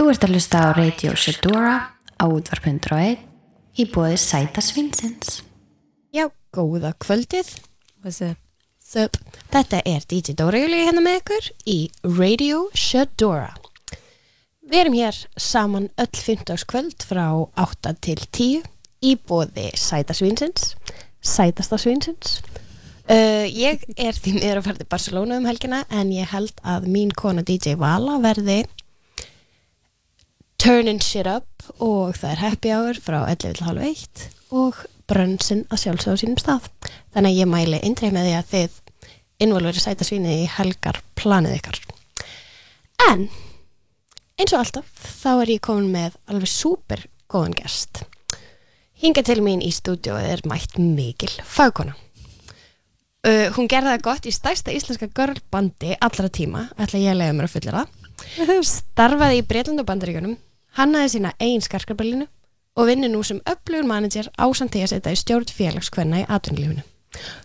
Þú ert að hlusta á Radio Shedora á útvarp.1 í bóði Sæta Svinsins. Já, góða kvöldið. What's up? Sup. Þetta er DJ Dóra Júli hérna með ykkur í Radio Shedora. Við erum hér saman öll 15. kvöld frá 8 til 10 í bóði Sæta Svinsins, Sætasta Svinsins. Uh, ég er því miður að fara til Barcelona um helgina en ég held að mín kona DJ Vala verði turning shit up og það er happy hour frá 11.30 og brönnsinn að sjálfsögða á sínum stað. Þannig að ég mæli indreið með því að þið innvolveri sæta svíni í helgar planið ykkar. En eins og alltaf þá er ég komin með alveg súper góðan gest. Hinga til mín í stúdíóið er mætt mikil fagkona. Uh, hún gerði það gott í stærsta íslenska girlbandi allra tíma, ætla ég að lega mér að fulla það starfaði í Breitland og Bandaríkunum hannaði sína eigin skarkarbelinu og vinni nú sem öflugur manager ásand til að setja í stjórn félagskvenna í atvinnulífunu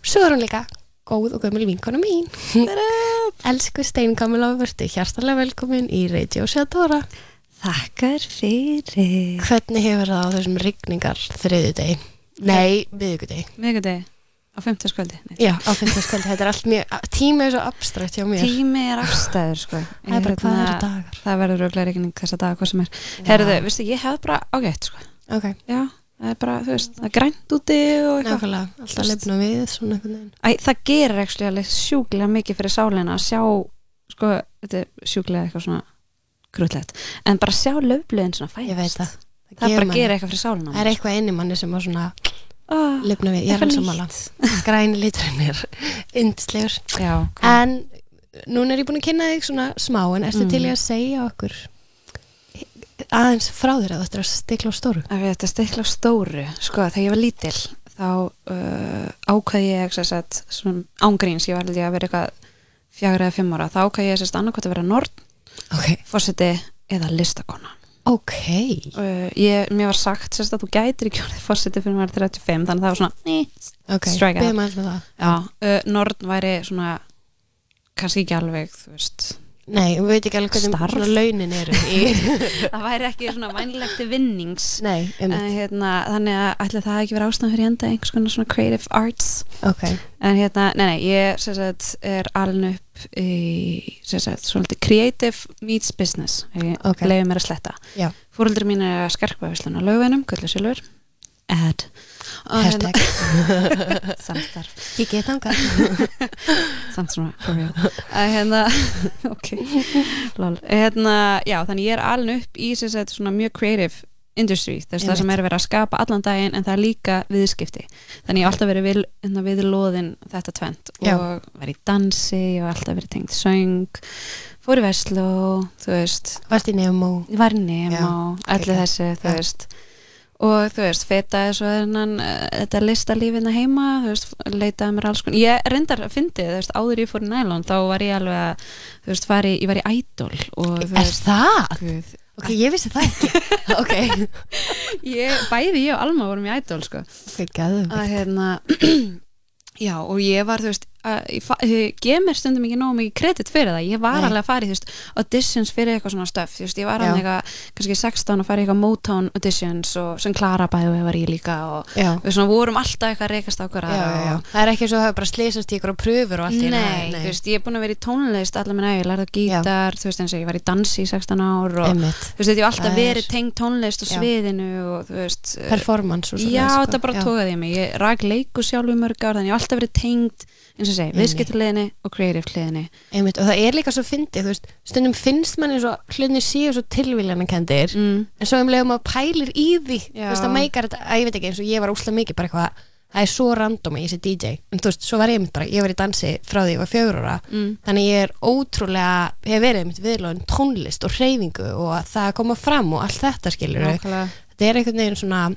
svo er hún líka góð og gömul vinkona mín. Elsku Stein Kamila Vörti hjartalega velkomin í Radio Shadora. Þakkar fyrir. Hvernig hefur það á þessum rigningar þriði degi? Nei, viðugudegi Miðgudegi á 50 skvöldi Já, á 50 skvöldi, þetta er allt mjög tími er svo abstrakt hjá mér. Tími er afstæður sko. Það er bara hvað eru dagar. Það verður röglega regning þessa daga hvað sem er. Herðu, vistu, ég hef bara ágætt sko. Ok, Já, það er bara, þú veist, það er grænt úti og eitthvað. Nákvæmlega, alltaf lefna við svona einhvern veginn. Æ, Það gerir ekki alveg sjúklega mikið fyrir sálina að sjá, sko, þetta er sjúklega eitthvað svona grútlegt. En bara sjá löfblöðin svona veit það. Það bara gerir eitthvað fyrir sálina Það er eitthvað inn í manni sem að svona oh, lifna við, ég er alveg sammála. Græni liturinn er yndislegur. En núna er ég búin að kynna þig svona smá En ertu Mm. til í að segja okkur aðeins frá þér að þetta er að stikla á stóru? Að þetta stikla á stóru. Sko þegar ég var lítil þá uh, ákvað ég sagt, svona ángríns, ég var ég að vera eitthvað fjagur eða fimm ára, þá ákvað ég annarkvæmt að vera nord, Ok, fórseti eða listakona ok uh, ég, mér var sagt sérst að þú gætir ekki orðið fórseti fyrir maður 35 þannig að það var svona, ný, Ok, Strike out. byrjum aðeins með það já uh, nord væri svona kannski ekki alveg, þú veist Nei, við veit ekki alveg hvernig svona launin eru í það væri ekki svona vænlegt vinnings Nei, um en, hérna, þannig að ætli það ekki vera ástæðan fyrir enda einhvers konar svona creative arts Ok, En hérna, nei, nei, ég sagt, er alin upp í, sagt, svolítið creative meets business, ég Ok. okay. leiði mér að sletta. Já. Fóröldur mín er að skarpa vislun á lögveinum, gullu silfur, og hashtag hérna, samstarf, Ég get samt svona, for real, að hérna, ok, lol, hérna, já, þannig ég er alin upp í, sagt, svona mjög creative industry, þess það sem er verið að skapa allan daginn en það er líka viðskipti. Þannig ég hef alltaf verið við, hérna, við loðin þetta tvent og verið í dansi og alltaf verið tengt söng fór í veslu þú veist, Varst í Nemo. Ég var í Nemo Já, allir þessi, þú veist og þú veist, svo þennan uh, þetta listalífina heima þú veist, leitaði mér alls konar ég reyndar að fyndi, þú veist, áður ég fór í nælón þá var ég alveg að, þú veist, fari, ég var í Idol og þú Er veist það? Guð, Ok, ég vissi það ekki Ok, ég, bæði ég og Alma vorum í Idol sko. ok, gæðum að hérna já og ég var þú veist að, ég, gef mér stundum ekki nógu mikið kredit fyrir það, ég var Nei. alveg að fara í þú veist, auditions fyrir eitthvað svona stöf þú veist, ég var Já. alveg eitthvað, kannski 16 að fara í eitthvað Motown auditions og sem Klara bæði var ég líka og Já, við svona vorum alltaf eitthvað að rekast á já, já, já. Það er ekki svo að það er bara slýsast í og pröfur og allt í einu. Nei, þú veist, ég er búin að vera í tónlist allar minn að ég lærði á gítar, þú veist eins og ég var í dansi í 16 ár og Einmitt. þú veist, ég hef alltaf er- verið tengt tónlist og Já. sviðinu og þú veist, Performance og svona Já, sko. þetta bara Já. tókaði mig. Ég rak leiku sjálf í mörg ár, þannig ég hef alltaf verið tengd, eins og segi, Einmitt. viðskiptliðinni og creative hliðinni. Einmitt, og það er líka svo fyndið, þú veist, stundum finnst manni svo hlutinni séu svo tilvíljana kendir Mm. en svo um leiðum að pælir í því þú Já. veist, að meikar þetta, að ég veit ekki eins og ég var úslega mikið bara eitthvað, það er svo random að ég sé DJ, en þú veist, svo var ég mitt bara ég var í dansi frá því ég var fjögur ára Mm. þannig ég er ótrúlega hef verið mitt viðlóðin tónlist og hreyfingu og að það koma fram og allt þetta skilur þetta er einhvern veginn svona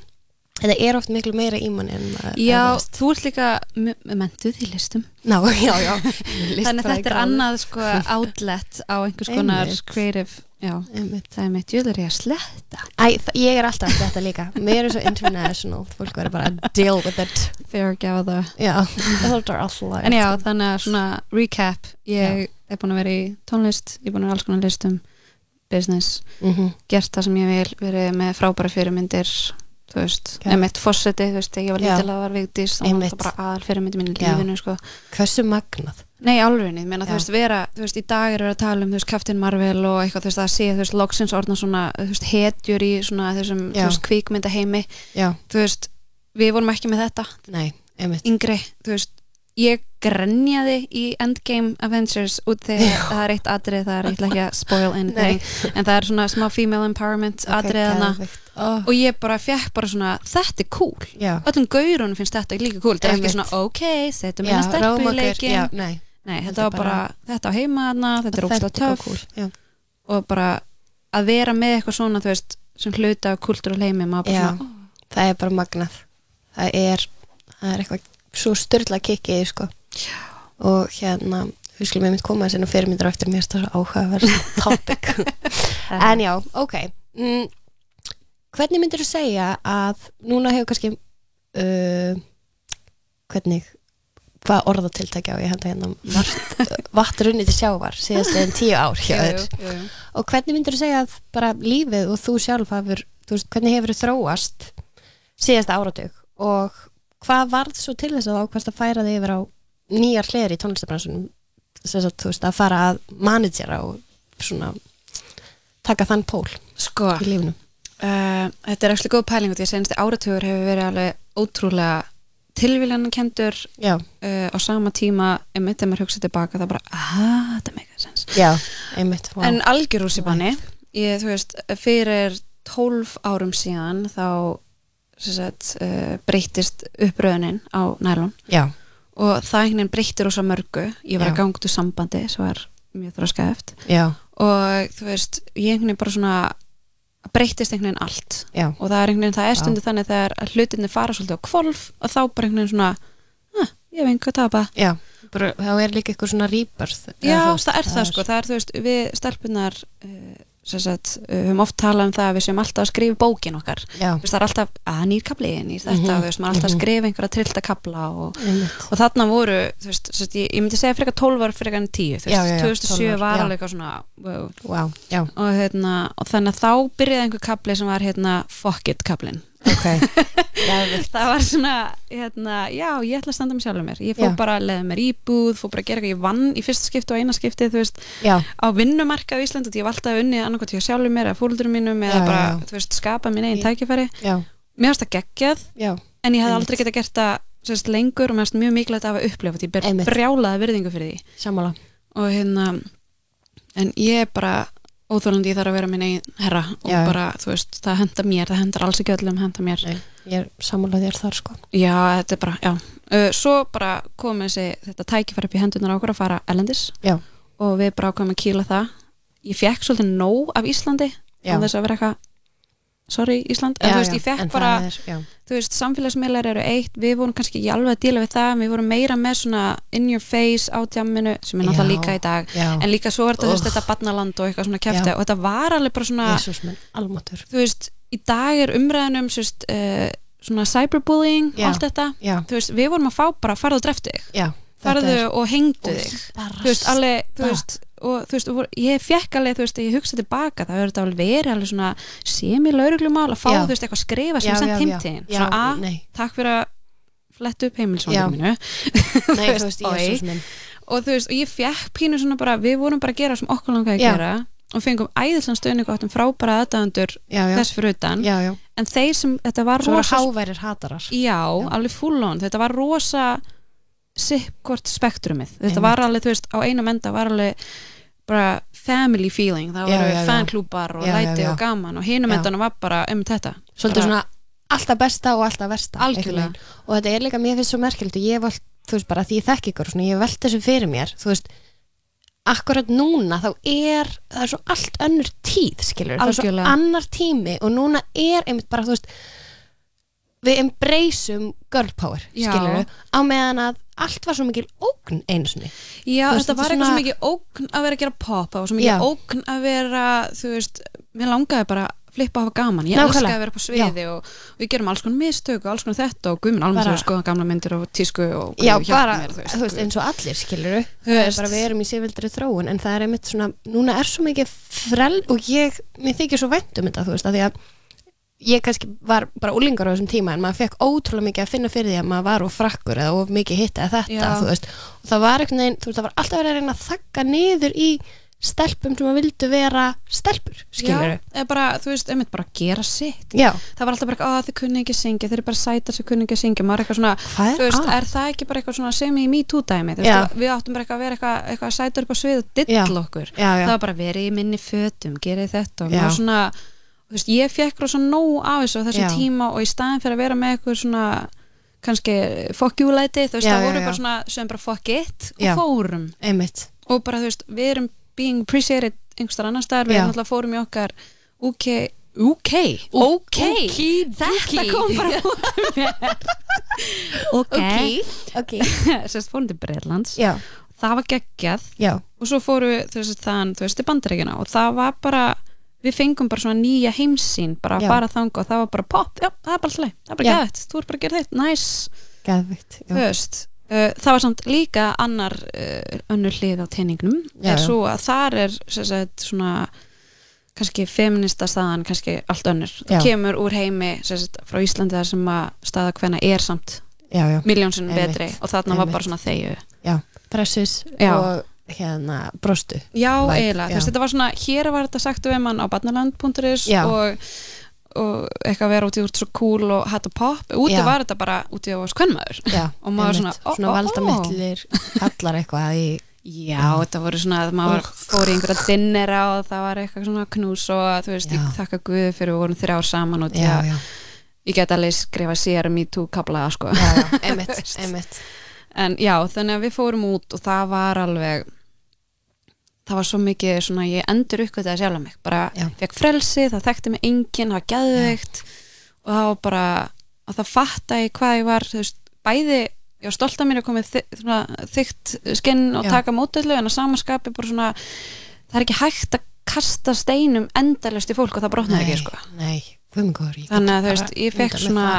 þetta er oft miklu meira í manni en maður Já, efast. þú ert líka mentuð í listum. Ná, já, já. Þannig að þetta er annað sko outlet á einhvers konar Einmitt. creative, já, Einmitt. það er mitt, ég er ég að sletta. Æ, ég er alltaf þetta líka. Mér er svo international, fólk verður bara að deal with it. Fair það. já, þetta er alltaf En já, þannig að svona recap, ég er búin að vera í tónlist, ég er búin að vera alls konar listum, business. Mm gert það sem ég vil, verið með frábæra fyrirmyndir þú veist, emitt fórseti, þú veist, ég var lítil að var veikdís þá var Einmitt. það bara aðal fyrirmyndi mínu í lífinu, sko. Hversu magnað? Nei, alvegni, menna, þú Já. veist, vera, þú veist, í dag er verið að tala um, þú veist, Captain Marvel og eitthvað, þú veist, að sé, þú veist, loksins orðna svona, þú veist, hetjur í svona þessum, Já. þú veist, kvikmyndaheimi, já, þú veist, við vorum ekki með þetta, nei, einmitt. Yngri, þú veist, ég grenjaði í Endgame Avengers út þegar það er eitt atrið, það er eitthvað ekki að spoil anything, en það er svona smá female empowerment Ok, atriðana. Ó, og ég bara fekk bara svona, þetta er cool, já, öllum gaurunum finnst þetta líka cool, þetta er ekki svona, ok, setjum hérna stelpu í leikin, já, nei. Nei, Þetta var bara, þetta á heima þarna, þetta er ógstlega er töff. cool, og bara að vera með eitthvað svona, þú veist, sem hluta af kultúr og heimi, maður bara Já. svona, það er bara magnað. Það er, það er eitthvað svo styrla kikið sko. Og hérna við skulum einmitt koma þessi nú fyrirmyndir á eftir mér finnst það svo áhugaverð topic. En já, ok. Mm, hvernig myndir þú segja að núna hefur kannski uh, hvernig hvað orðatiltækja á ég henda hérna? Vart, vatn runni til sjávar síðast einn tíu ár hjá jú, jú, jú. og hvernig myndir þú segja að bara lífið og þú sjálf hafur, þú veist, hvernig hefur þú þróast síðasta áratug? Og hvað varð svo til þess að ákvæmst að færa þig yfir á nýjar hliðar í tónlistabransunum að þú veist að fara að managera og svona taka þann pól Sko, í lífinu. uh, þetta er ekki góð pæling því að senasti áratugur hefur verið alveg ótrúlega tilvílanakendur já, uh, á sama tíma, einmitt, þegar maður hugsa tilbaka, það er bara, að, þetta meika sens. já, einmitt wow. En algjör rússipanni, ég, þú veist, fyrir 12 árum síðan þá sagt, uh, breytist uppröðunin á nælun já, og það einhvern veginn breytti rosa mörgu. Ég var Já. að ganga út úr sambandi sem var mjög þróskæft já, og þú veist, ég einhvern veginn bara svona breyttist einhvern veginn allt. Já, og það er einhvern veginn, það er stundu þannig þegar hlutinni fara svolítið á kvolf og þá bara einhvern veginn svona ah, ég hef einhver tapa. Já. Bara, þá er líka eitthvað svona rebirth Já, eða, þú veist, það er það sko, það er þú veist við stelpunar uh, sem sagt, höfum oft talað um það að við séum alltaf að skrifa bókin okkar. Þú veist, það er alltaf, að nýr kapli, nýr þetta Mhm, þú veist, maður er alltaf að mhm. skrifa einhverja trillta kapla og, einmitt. og þarna voru þú veist, sem sagt, ég, ég myndi segja frekar 12 var frekar en 10 þú veist, já, já, 2007 12 ár, var alveg eitthvað svona wow. wow, og, hérna, og þannig að þá byrjaði einhver kapli sem var hérna fuck it kaplin ok. Geðveikt. það var svona, hérna, já, ég ætla að standa með sjálfur mér. Ég fór Já. bara að leiða mér íbúð fór bara að gera eitthvað, ég vann í fyrsta skipti og eina skipti veist, á vinnumarka á Ísland ég var alltaf unnið annarkot hjá sjálfur mér eða fóldur mínum eða Já, bara, já. veist, skapa mín einn Í- tækifæri. Já, mér varst það geggjað, já en ég hef aldrei getað gert það lengur og mér varst mjög mikilvægt að hafa upplifað ég ber brjálaða virðingu fyrir því. Sammála. Og hérna en ég bara óþólandi ég þarf að vera minn eigin herra og Já. bara, þú veist, það henda mér það hendar alls ekki öllum, henda mér Nei, ég er sammála þér þar sko já, þetta er bara, já uh, svo bara kom þessi, þetta tækifæri upp í hendunar okkur að fara ellendis Já. og við bara ákvæmum að kýla það ég fekk svolítið nóg af Íslandi Já. á þess að vera eitthvað sorry Ísland, en þú veist, ég fekk bara er, já, þú veist, samfélagsmiðlar eru eitt. Við vorum kannski ekki alveg að díla við það við vorum meira með svona in your face á tjamminu, sem er náttúrulega Já. líka í dag. já, en líka svo er þetta, þú veist, þetta barnaland og eitthvað svona kæfti Já. og þetta var alveg bara svona, almatur þú veist, í dag er umræðanum sérst, uh, svona cyberbullying Já. allt þetta, já, þú veist, við vorum að fá bara farðu og dreftu þig, já, farðu og hengdu þig. þú veist, alveg, þú veist og þú veist, ég fekk alveg, þú veist, ég hugsa tilbaka það verður þetta alveg verið alveg svona semi-lauruglumál að fá, Já. þú veist, eitthvað skrifa sem sendt já, heim já. til þín. Já, svona a, nei. takk fyrir að fletta upp Já. heimilsvandum mínu. Nei, þú veist, minn. Og þú veist, og ég fekk pínu svona bara við vorum bara að gera sem okkur langaði að gera og fengum æðislan stöðning og áttum frábæra aðdæðandur þess fyrir utan. Já, já. En þeir sem, þetta var rosa háværir hatarar. Já, alveg full on, þetta var rosa sikkvort spektrumið þetta var alveg, þú veist, á einum enda var alveg bara family feeling það Já, já, já. fanklúpar og Já, já, læti já. og gaman og hinum Já. endanum var bara um þetta Svolítið Bara- svona alltaf besta og alltaf versta Algjörlega. Og þetta er líka, mér finnst svo merkilegt og ég vald, þú veist bara, því ég þekki ykkur svona, ég velt þessu fyrir mér, þú veist akkurat núna þá er það er svo allt önnur tíð, skilur það er svo Algjörlega. annar tími og núna er einmitt bara, þú veist við embraceum girl power, Já. skilur á meðan að allt var svo mikil ógn einu sinni Já, Þú veist, þetta var eitthvað svo svona- mikið ógn að vera að gera pop það var svo mikið Já. ógn að vera þú veist, mér langaði bara flippa og hafa gaman ég Nákvæmlega. elska að vera á sviði og, og við gerum alls konar mistök og alls konar þetta og guðminn alveg að skoða gamla myndir og tísku og guð Já, hjálpi bara, mér, þú veist, eins og allir skilur Þú það veist. bara við erum í sifildri þróun en það er einmitt svona, núna er svo mikið frel og ég, mér þykir svo vænt um þetta þú veist, að því að ég kannski var bara úlingar á þessum tíma en maður fekk ótrúlega mikið að finna fyrir því að maður var of frakkur eða of mikið hitt eða þetta veist, og það var veginn, veist, það var alltaf verið að reyna að þakka niður í stelpum sem að vildu vera stelpur, skilur bara, þú veist, einmitt bara gera sitt. Já, það var alltaf bara, að þið kunni ekki syngja þeir eru bara sætar sem kunni ekki syngja. Maður er eitthvað svona, Hvað er þú veist, að? er það ekki bara eitthvað svona sem í MeToo dæmi, þú veist, við áttum bara eitthvað að vera eitthvað, eitthvað sætar upp á svið og dill okkur. Já, já, það var bara verið í minni fötum, gerið þetta. Og maður svona, veist, ég fekk rosa nóg af þessu á þessum tíma og í staðin fyrir að vera með eitthvað svona kannski fuck you læti, þú veist, það voru eitthvað svona sem bara fuck it og Já. fórum. Einmitt. Og bara, þú veist, við erum being appreciated einhverstar annar staðar, við erum alltaf fórum í okkar UK, UK, OK, þetta kom bara úr mér. OK, ok, sérst fórum til Breitlands já, það var geggjað. Já, og svo fórum við þann, þú veist, til bandaríkina og það var bara, við fengum bara svona nýja heimsýn, bara að fara þanga og það var bara pop, já, það er bara slei, það er bara gæðið þú er bara að gera þetta, nice, veist uh, það var samt líka annar uh, önnur hlið á teiningnum er svo að þar er sagt, svona kannski feminista staðan, kannski allt önnur. Það kemur úr heimi sagt, frá Íslandi þar sem að staða hvenna er samt Einmitt. betri og þarna var bara svona þegju pressis og hérna brostu. Já, Væp, eiginlega, þú veist, þetta var svona hér var þetta sagt við mann á barnaland.is Já. og, og eitthvað að vera út í úr svo cool og hatt og pop. Úti Já. var þetta bara úti á skvennmaður Og maður einmitt. svona, svona ó. valdamitlir kallar eitthvað í Já, þetta voru svona að maður fór í einhverja dinnera og það var eitthvað svona knús og þú veist, Já. ég þakka Guði fyrir við vorum þrjár saman og já, að já, ég get alveg skrifa sér me too kabla, sko. Já, já, einmitt, einmitt. En já, þannig að við fórum út og það var alveg það var svo mikið svona, ég endur uppgötaði sjálf mig, bara Já. fekk frelsi það þekkti mig enginn, það var geðveikt og það var bara að það fatta ég hvað ég var, veist, bæði ég var stolt af mér að svona, þygt skinn og Já. taka mótellu en að samaskapi bara svona það er ekki hægt að kasta steinum endalust í fólk og það brotnaði ekki, sko. nei, guðmengóður þannig að þú veist, ég fekk svona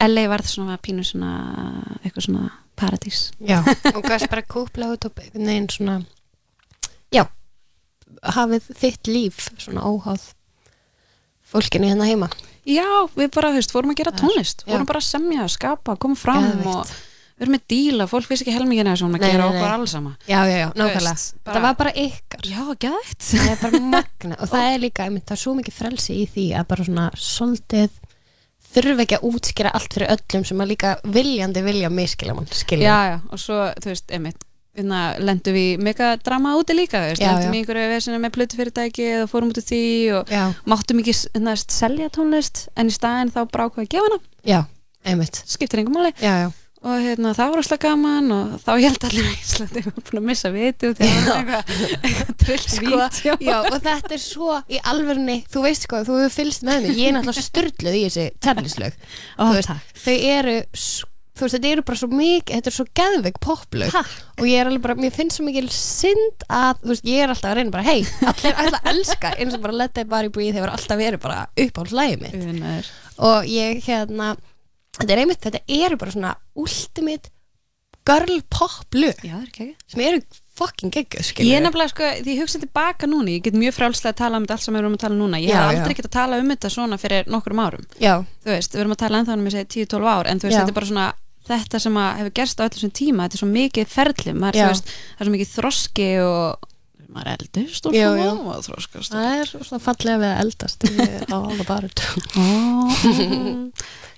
LA varð svona pínu svona eitthvað svona paradís. Já, og gæst bara kúpla út og veginn svona já, hafið þitt líf svona óháð fólkinu hérna heima. Já, við bara, þú veist, fórum að gera er- tónlist. Já. fórum bara að semja, skapa, koma fram Geðveikt. og við erum með díla, fólk vissi ekki helmingina sem að Nei, gera okkur allsama já, já, já, nákvæmlega. það var bara ykkar. Já, gæðið það er bara magna og það er líka, einmitt, það er svo mikið frelsi í því að bara svona svolítið þurfa ekki að útskýra allt fyrir öllum sem að líka viljandi vilja miskila mann, skilja. Já, já, og svo, þú veist, einmitt lendum við í mega drama úti líka lendum í einhverju vesinu með plötufyrirtæki og fórum út af því og já, máttum ekki hérna, selja tónlist en í staðin þá bara ákvað að gefa hana. Já, einmitt. Skiptir engum máli. Já, og hérna, það var alltaf gaman og þá held allir í Íslandi var búin að missa viti og að það var eitthvað, eitthvað trill sko, og þetta er svo í alvörni, þú veist sko, þú hefur fylgst með mér. Ég er náttúrulega styrluð í þessi takk. þau eru s- þú veist, þetta eru bara svo mikið þetta er svo geðveik poplög. Takk. og ég er alveg bara, mér finnst svo mikil synd að, þú veist, ég er alltaf að reyna bara hei, allir ætla að elska, eins og bara let that body breathe hefur alltaf verið bara upp á hlæði mitt. Unaður. og ég hérna þetta er einmitt, þetta eru bara svona ultimate girl pop lög Já, það er ekki ekki sem eru fucking geggjur, Ég skilur er nefnilega, sko, því ég hugsa tilbaka núna ég get mjög frálslega að tala um þetta allt sem við erum að tala um núna. Ég Já, hef aldrei getað að tala um þetta svona fyrir nokkrum árum. Já, þú veist, við erum að tala ennþá um þessi 10-12 ár en þú veist, Já. þetta er bara svona þetta sem að hefur gerst á öllum sem tíma þetta er svo mikið ferli, maður, Já. veist það er svo mikið þroski og maður er eldist og svona jú. og þroskast það er svona fallega við að eldast about it og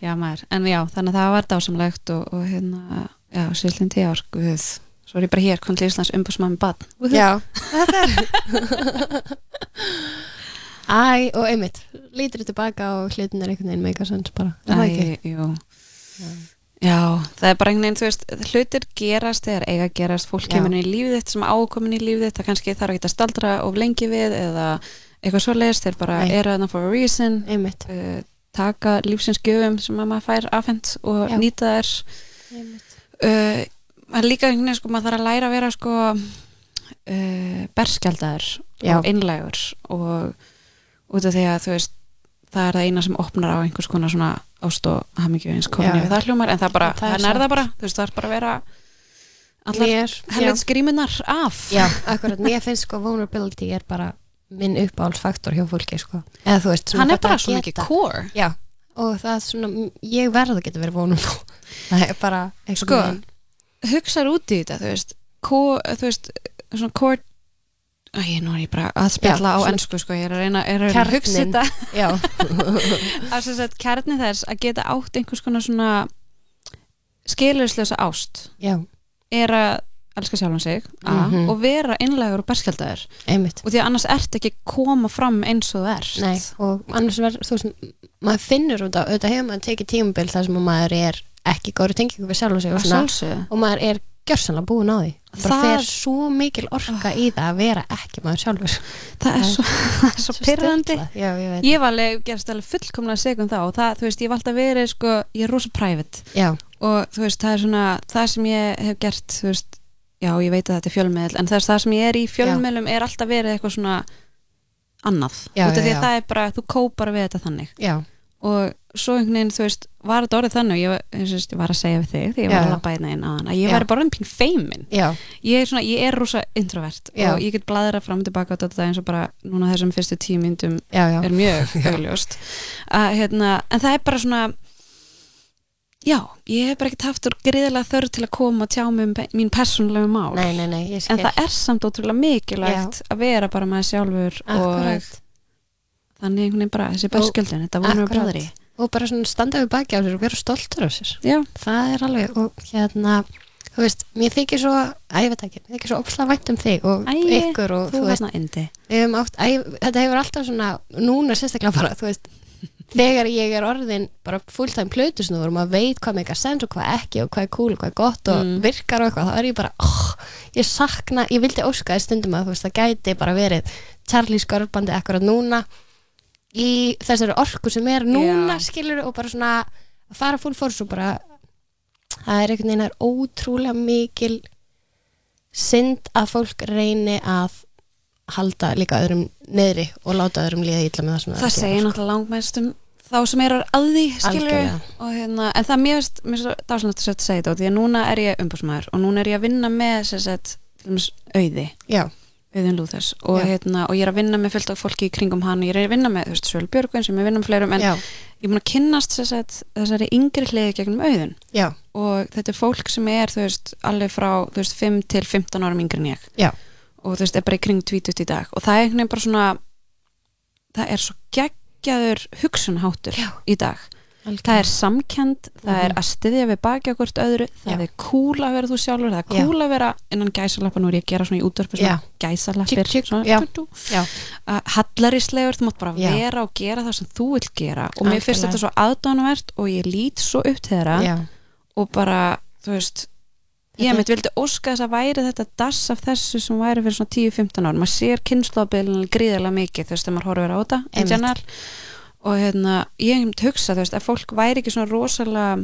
já, maður, en já, þannig að það var dásamlegt og, og hérna, já, síðlinn tíu ár guð, svo er ég bara hér, til Íslands umbúsmann badn já, þetta er æ, og einmitt lítur tilbaka og hlutin er einhvern veginn meika sens bara, er það ekki? Æ, jú. Já, það er bara einhvern veginn, þú veist, hlutir gerast þegar eiga að gerast, fólk Já. kemur inn í lífið þitt sem ákomin í lífið þitt, það kannski þarf ekki að staldra of lengi við eða eitthvað svoleiðis, þeir bara Nei. eru þarna for a reason, uh, taka lífsins gjöfum sem að maður fær afhent og Já. nýta þær. Uh, maður líka einhvern veginn, sko, maður þarf að læra að vera, sko, uh, berskjaldar Já. og einlægur og, út af því að þú veist það er það eina sem opnar á einhvers konar svona ást og hamingju eins komin það hljómar en það bara, Það það er það bara. Þú veist, það er bara að vera allar helvits grímunar af. Já, akkurat, mér finnst sko vulnerability er bara minn uppáhaldsfaktor hjá fólki sko. eða þú veist, svona hann er bara að svo mikið geta- core. Já, og það er svona ég verð að geta verið vulnerable. Það er bara Sko, hugsaður út í þetta þú veist, core, þú veist svona core Æ, nú er ég bara að spjalla Já, á ennsku sko, ég er að reyna, er að reyna að hugsa þetta. Já, að sem sagt kærni þess að geta átt einhvers konar svona skilurslösa ást já, er að elska sjálfan sig a, Mhm. og vera innlegur og berskjaldæður einmitt. Og því að annars ert ekki koma fram eins og þú ert. Nei, og annars verður, þú veist, maður finnur út á, auðvitað hefur maður tekið tímabil þar sem að maður er ekki góður tengingu við sjálf og sig og, svona, og maður er gjörsanlega búin á því. Bara Það- fer svo mikil orka í það að vera ekki maður sjálfur. Það er svo, það svo pyrrandi sturlað. Já, ég ég var alveg, gerst alveg fullkomlega segum það og það, þú veist, ég var alltaf verið sko, ég er rosa private. Já, og þú veist, það er svona það sem ég hef gert, þú veist já, ég veit að þetta er fjölmiðl, en þess það sem ég er í fjölmiðlum er alltaf verið eitthvað svona annað, Já, af já, því já. að það er bara þú kópar við þetta þannig. Já, og svo einhvern veginn, þú veist, var þetta orðið þannig ég, ég, var að segja við þig því ég Já, var já. að labba einn einn aðan að ég Já. væri bara orðin pín feimin já, ég er svona, ég er rosa introvert Já. og ég get bladra fram og tilbaka á þetta eins og bara núna þessum fyrstu tíu myndum já, já. er mjög augljóst hérna, en það er bara svona já, ég hef bara ekkert haft úr greiðlega þörf til að koma og tjá mig um mín persónulegu mál Nei, nei, nei, en það er samt ótrúlega mikilvægt að vera bara með sjálfur Akkurat. og þannig einhvern veginn bara þessi berskjöldin, þetta voru Akkurat. bræðri og bara svona standa við baki á sér og vera stoltur á sér. Já, það er alveg og hérna þú veist, mér þykir svo, að ég veit ekki mér þykir svo opslega vænt um þig og Æi, ykkur og þú þú veist, höfum átt, að, þetta hefur alltaf svona núna sérstaklega bara, þú veist þegar ég er orðin bara fulltime plötusnúður og maður veit hvað meika sens og hvað ekki og hvað er cool og hvað er gott og Mm. virkar og eitthvað, þá er ég bara oh, ég sakna, ég vildi óska í stundum að þú veist, það gæti bara verið Charlie Skörbandi akkurat núna í þessari orku sem er núna Já. skilur og bara svona að fara full force og bara það er einhvern veginn það er ótrúlega mikil synd að fólk reyni að halda líka öðrum neðri og láta öðrum líða illa með það sem það er að segir gera, náttúrulega langmest um þá sem eru að því skilur og hérna, en það mér veist mér er svo dásanlegt að segja þetta því að núna er ég umbúsmaður og núna er ég að vinna með til dæmis, auði. Já, auðin Lúþess og, hérna, og ég er að vinna með fullt af fólki í kringum hann og ég er að vinna með þú veist, Svöl Björgvin sem ég vinna með fleirum en já, ég er búin að kynnast sagt, þessari yngri hliði gegnum auðin já, og þetta er fólk sem er veist, alveg frá veist, 5 til 15 árum yngri en ég. Já, og veist, er bara í kring 20 í dag. Og það er einhvern veginn bara svona það er svo geggjaður hugsunháttur í dag það er samkend, það er að styðja við baki okkur öðru, það Já. er cool að vera þú sjálfur, það er Já. cool að vera innan gæsalappa, nú er ég að gera svona í svona gæsalappir, já. já, hallarislegur, þú mátt bara Já. vera og gera það sem þú vilt gera. Og mér finnst þetta svo aðdánuvert og ég lít svo upp þeirra já, og bara, þú veist ég Þetta- mitt vildi óska þess að væri þetta dass af þessu sem væri fyrir svona 10-15 ára maður sér kynnslóðabilin gríðarlega mikið þú veist, þegar maður horfir á þetta og hérna, ég hef hugsa þú veist, að fólk væri ekki svona rosalega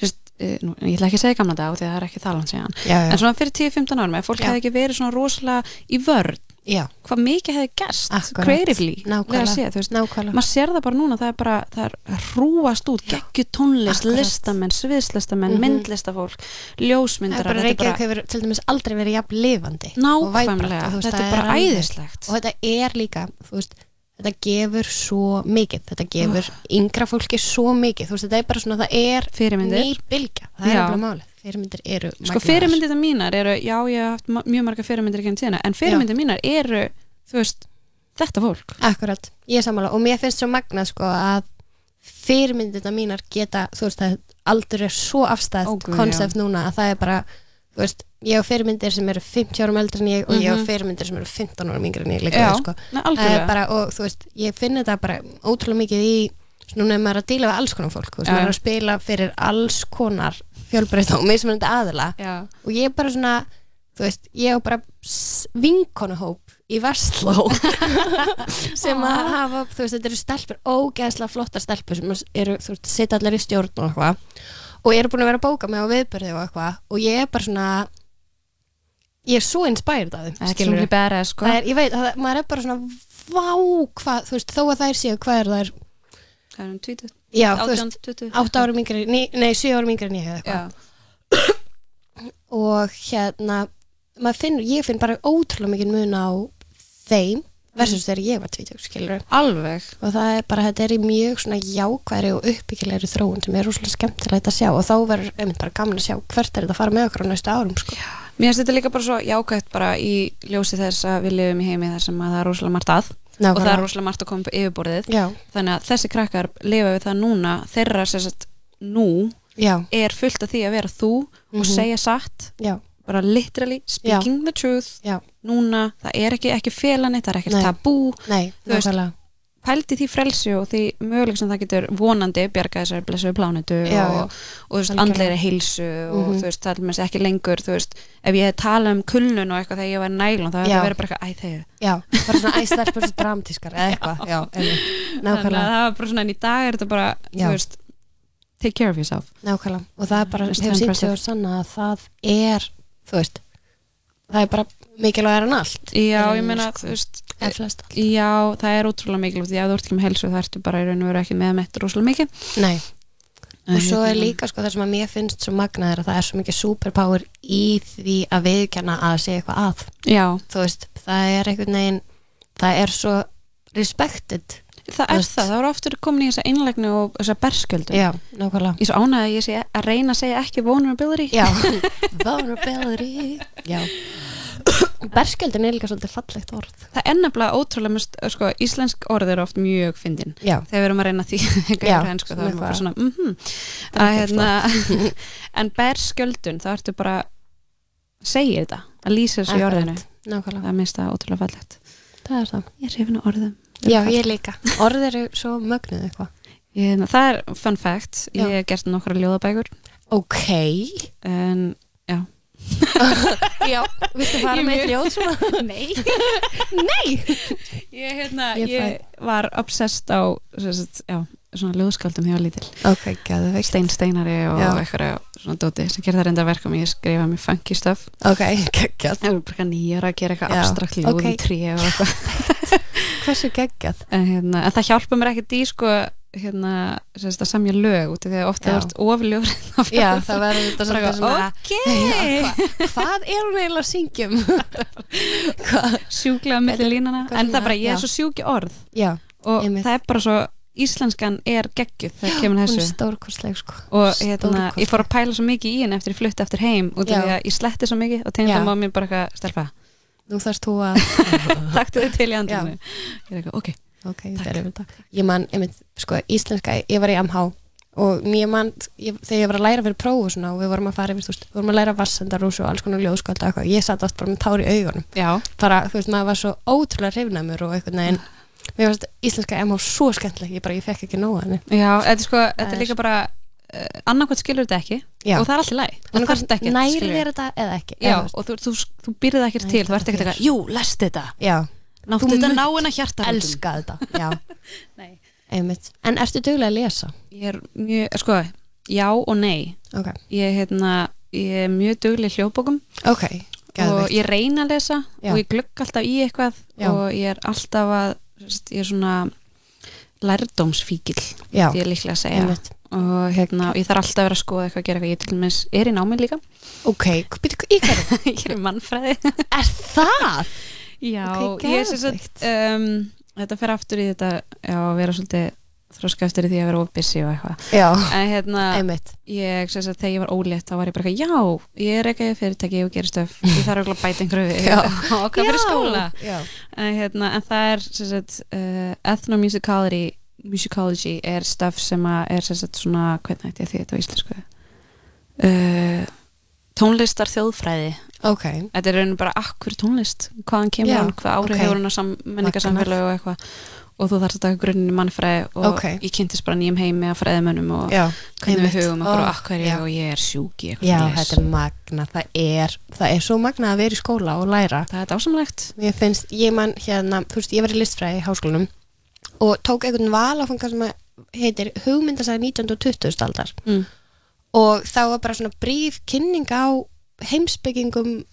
þú veist, eh, nú, ég ætla ekki að segja gamla dag því að það er ekki þalan síðan. Já, en já, svona fyrir 10-15 árum, ef fólk hefði ekki verið svona rosalega í vörn, já, hvað mikið hefði gerst Akkurat. creatively, lega að nákvæmlega, sé, veist. Nákvæmlega. Maður sér það bara núna, það er bara það er hrúast út, geggju tónlist Akkurat. listamenn, sviðslistamenn, Mhm. myndlistafólk Það ljósmyndarar, er bara Reykjavík bara hefur til dæmis aldrei verið jafn lifandi nákvæmlega, þetta það er bara æðislegt. og þetta er líka þú veist, þetta gefur svo mikið. Þetta gefur yngra fólki svo mikið. Þú veist, þetta er bara svona, það er fyrirmyndir, ný bylgja, það er Já. alveg málið. Fyrirmyndir eru sko fyrirmyndir mínar eru, já ég hef haft mjög marga fyrirmyndir ekki en tíðina, en fyrirmyndir mínar eru veist, þetta fólk. Akkurat, ég er sammála. Og mér finnst svo magnað sko að fyrirmyndirna mínar geta, þú veist að aldur er svo guð, konsept núna að það er bara veist, ég á fyrirmyndir sem eru 50 árum eldri en ég og ég á Mhm. fyrirmyndir sem eru 15 árum yngri en ég líka Já, sko. Er algjörlega. Bara, og þú veist, ég finn þetta bara ótrúlega mikið í, núna er maður að díla við alls konar fólk, þú veist, maður er að spila fyrir alls konar fjölbreytt og mismunandi aðila. Já, og ég er bara svona þú veist, ég á bara s- vinkonuhóp í Vestló sem að hafa, þú veist, þetta eru stelpur ógeðslega flottar stelpur sem eru, þú veist, sita allir í stjórn og eitthvað og eru búin að vera að bóka mig á viðbyrði og eitthvað. Og ég er bara svona ég er svo inspired af þeim er skilurðu. svona bæra sko. Er, ég veit, það, maður er bara svona vá hvað, þú veist, þó að þær séu hvað er þær, Það er um 20, já, þú 18, veist 20 átta árum yngri, ní, nei, sjö árum yngri en ég eða eitthvað. Og hérna maður finn, ég finn bara ótrúlega mikið mun á þeim versus þegar ég var tvítug, skilur alveg. Og það er bara, þetta er í mjög svona jákværi og uppbyggilegri þróun sem er rosalega skemmtilegt að sjá. Og þá verður einmitt bara gaman að sjá hvert er þetta að fara með okkur á næstu árum sko. Mér finnst þetta líka bara svo jákvæmt bara í ljósi þess að við lifum í heimi þar sem að það er rosalega margt að. Og það er rosalega margt að koma upp yfirborðið. Já, þannig að þessi krakkar lifa við það núna. Þeirra sem sagt nú já, er fullt af því að vera þú og Mhm. segja satt. Já, bara literally speaking the truth. Já, núna, það er ekki, ekki felani það er ekkert tabú. Nei, pældi því frelsi og því möguleik sem það getur vonandi bjarga þessari blessuðu plánetu Já, og, já. og þú veist, andlegri heilsu og Mhm. þú veist, það er með ekki lengur þú veist, ef ég hef talað um kulnun og eitthvað þegar ég var nælun, það hefði Já. verið bara eitthvað æ þegar, Já, bara svona æstelpur svo dramatískar eða eitthvað, já, nákvæmlega. það var bara svona en í dag er þetta bara, Já. þú veist take care of yourself. Nákvæmlega, og það er bara, hefur sínt sig og sanna að það er, þú veist það er bara mikilvægur en allt. Já, ég meina, sko. þú veist en allt, já, það er ótrúlega mikilvægt að þú ert ekki með helsu það ertu bara í raun og veru ekki með meitt rosalega mikið. Nei. Og svo er Hérna, líka sko það sem að mér finnst svo magnað er að það er svo mikið superpower í því að viðkjanna að segja eitthvað að. Já, þú veist, það er einhvern veginn það er svo respected það er það, það voru aftur komin í þessa einlægni og þessa berskjöldu já, nákvæmlega Ég er svo ánægð að ég sé að reyna að segja ekki vulnerability. já, vulnerability já berskjöldin er líka svolítið fallegt orð Það er nefnilega ótrúlega, mest, sko, íslensk orð eru oft mjög fyndin. já, Þegar við erum að reyna því hensku, þá erum við bara svona, mhm. Það Að er hérna, en berskjöldun, þá ertu bara að segja þetta, að lýsa þessu í orðinu. Nákvæmlega, Það minnst það ótrúlega fallegt. það er það Ég er hrifin á orðum. Já, ég líka, orð eru svo mögnuð eitthvað. Ég, það er fun fact, ég Já. hef gert nokkra ljóðabækur, ok, en já. já, viltu fara Ég með ljóð svona? Nei, nei. Ég, hérna, Ég ég, var obsessed á, sagt, já, svona ljóðskaldum ég var lítil. ok, gæðu Stein Steinari og eitthvað svona dóti sem gerði það reynda verkum ég skrifa mér funky stuff. Ok, geggjað, ég var bara nýjara að gera eitthvað abstrakt ljóð ok. um trí og eitthvað hversu geggjað? En, hérna, en það hjálpa mér ekkert í sko hérna, sérst, að samja lög út af því að ofta það ert ofljóð já, það verður þetta svolítið svona ok. Já, hva, hvað er hún eiginlega að syngjum sjúklega Þetta- línana en svona- það er bara, ég er svo sjúki orð. Já, og það er bara svo íslenskan er geggjuð þegar kemur að þessu. stórkostleg sko. Og hérna, ég fór að pæla svo mikið í henni eftir ég flutti eftir heim Já. því að ég sletti svo mikið og tegndi Já. á mér bara eitthvað stelpa, nú þarfst þú að taktu þið til í andinu ég er eitthvað, ok, ok, Takk. þetta ég man, einmitt, sko, íslenska, ég var í MH og mér man, ég, þegar ég var að læra fyrir prófu og svona og við vorum að fara yfir, þú veist, við vorum að læra vassendarús og alls konar ljóðskölda og eitthvað, ég satt oft bara með tár í augunum. Já. Bara, þú veist, maður var svo ótrúlega hrifnæmur og einhvern veginn, mér varst íslenska MH svo skemmtileg, ég bara, ég fekk ekki nóga Já, þetta sko, þetta er- líka bara annarkvæmt skilur þetta ekki Já. og það er alltaf læg, það ekki næri þér þetta eða ekki Já, eða, og þú, þú, þú byrðið ekkert Nei, til, þú ert ekkert þér. eitthvað Jú, lest þetta, já, náttu Þú þetta munt náina hjarta elska þetta en ertu duglega að lesa? Ég er mjög, sko, já og nei. Ok, Ég, hérna, ég er mjög dugleg hljóðbókum. Ok, og ég reyna að lesa Já. og ég glugg alltaf í eitthvað og ég er alltaf að ég er svona lærdómsfíkil ég er líklega að segja og hérna, ég þarf alltaf að vera að skoða eitthvað að gera eitthvað, ég til dæmis er í námi líka. Ok, býttu, í hverju? ég er í mannfræði. Er það? Já, Ok, ég er sagt um, þetta fer aftur í þetta já, að vera svolítið þróska eftir því að vera ofbissi og eitthvað. Já, en hérna, einmitt. ég sagt þegar ég var ólétt þá var ég bara eitthvað, já, ég er ekki fyrirtæki og gerir stöf, ég þarf að bæta einhverju og hvað fyrir skóla. já, en, hérna, en það er sagt uh, ethnomusicology musicology er stöf sem að er sagt svona, hvernig ætti ég því þetta á íslensku? Uh, tónlistar þjóðfræði. Ok, þetta er raunin bara akkur tónlist? Hvaðan kemur Já, hann, hvað árið ok. hefur hann sam, menningarsamfélög og eitthvað? Og þú þarfst að taka grunninn í mannfræði og Ok. ég kynntist bara nýjum heimi að fræðimönnum og já hvernig við hugum okkur Ó, og akkur já. og ég er sjúk í eitthvað já, þetta er magna, það er það er svo magna að vera í skóla og læra. Það er dásamlegt. Mér finnst, ég man hérna, þú veist, ég var í listfræði í háskólanum og tók einhvern valafanga sem heitir hugmyndasæði 19. og 20. aldar mm. og þá var bara svona bríf kynning á heimsbyggingum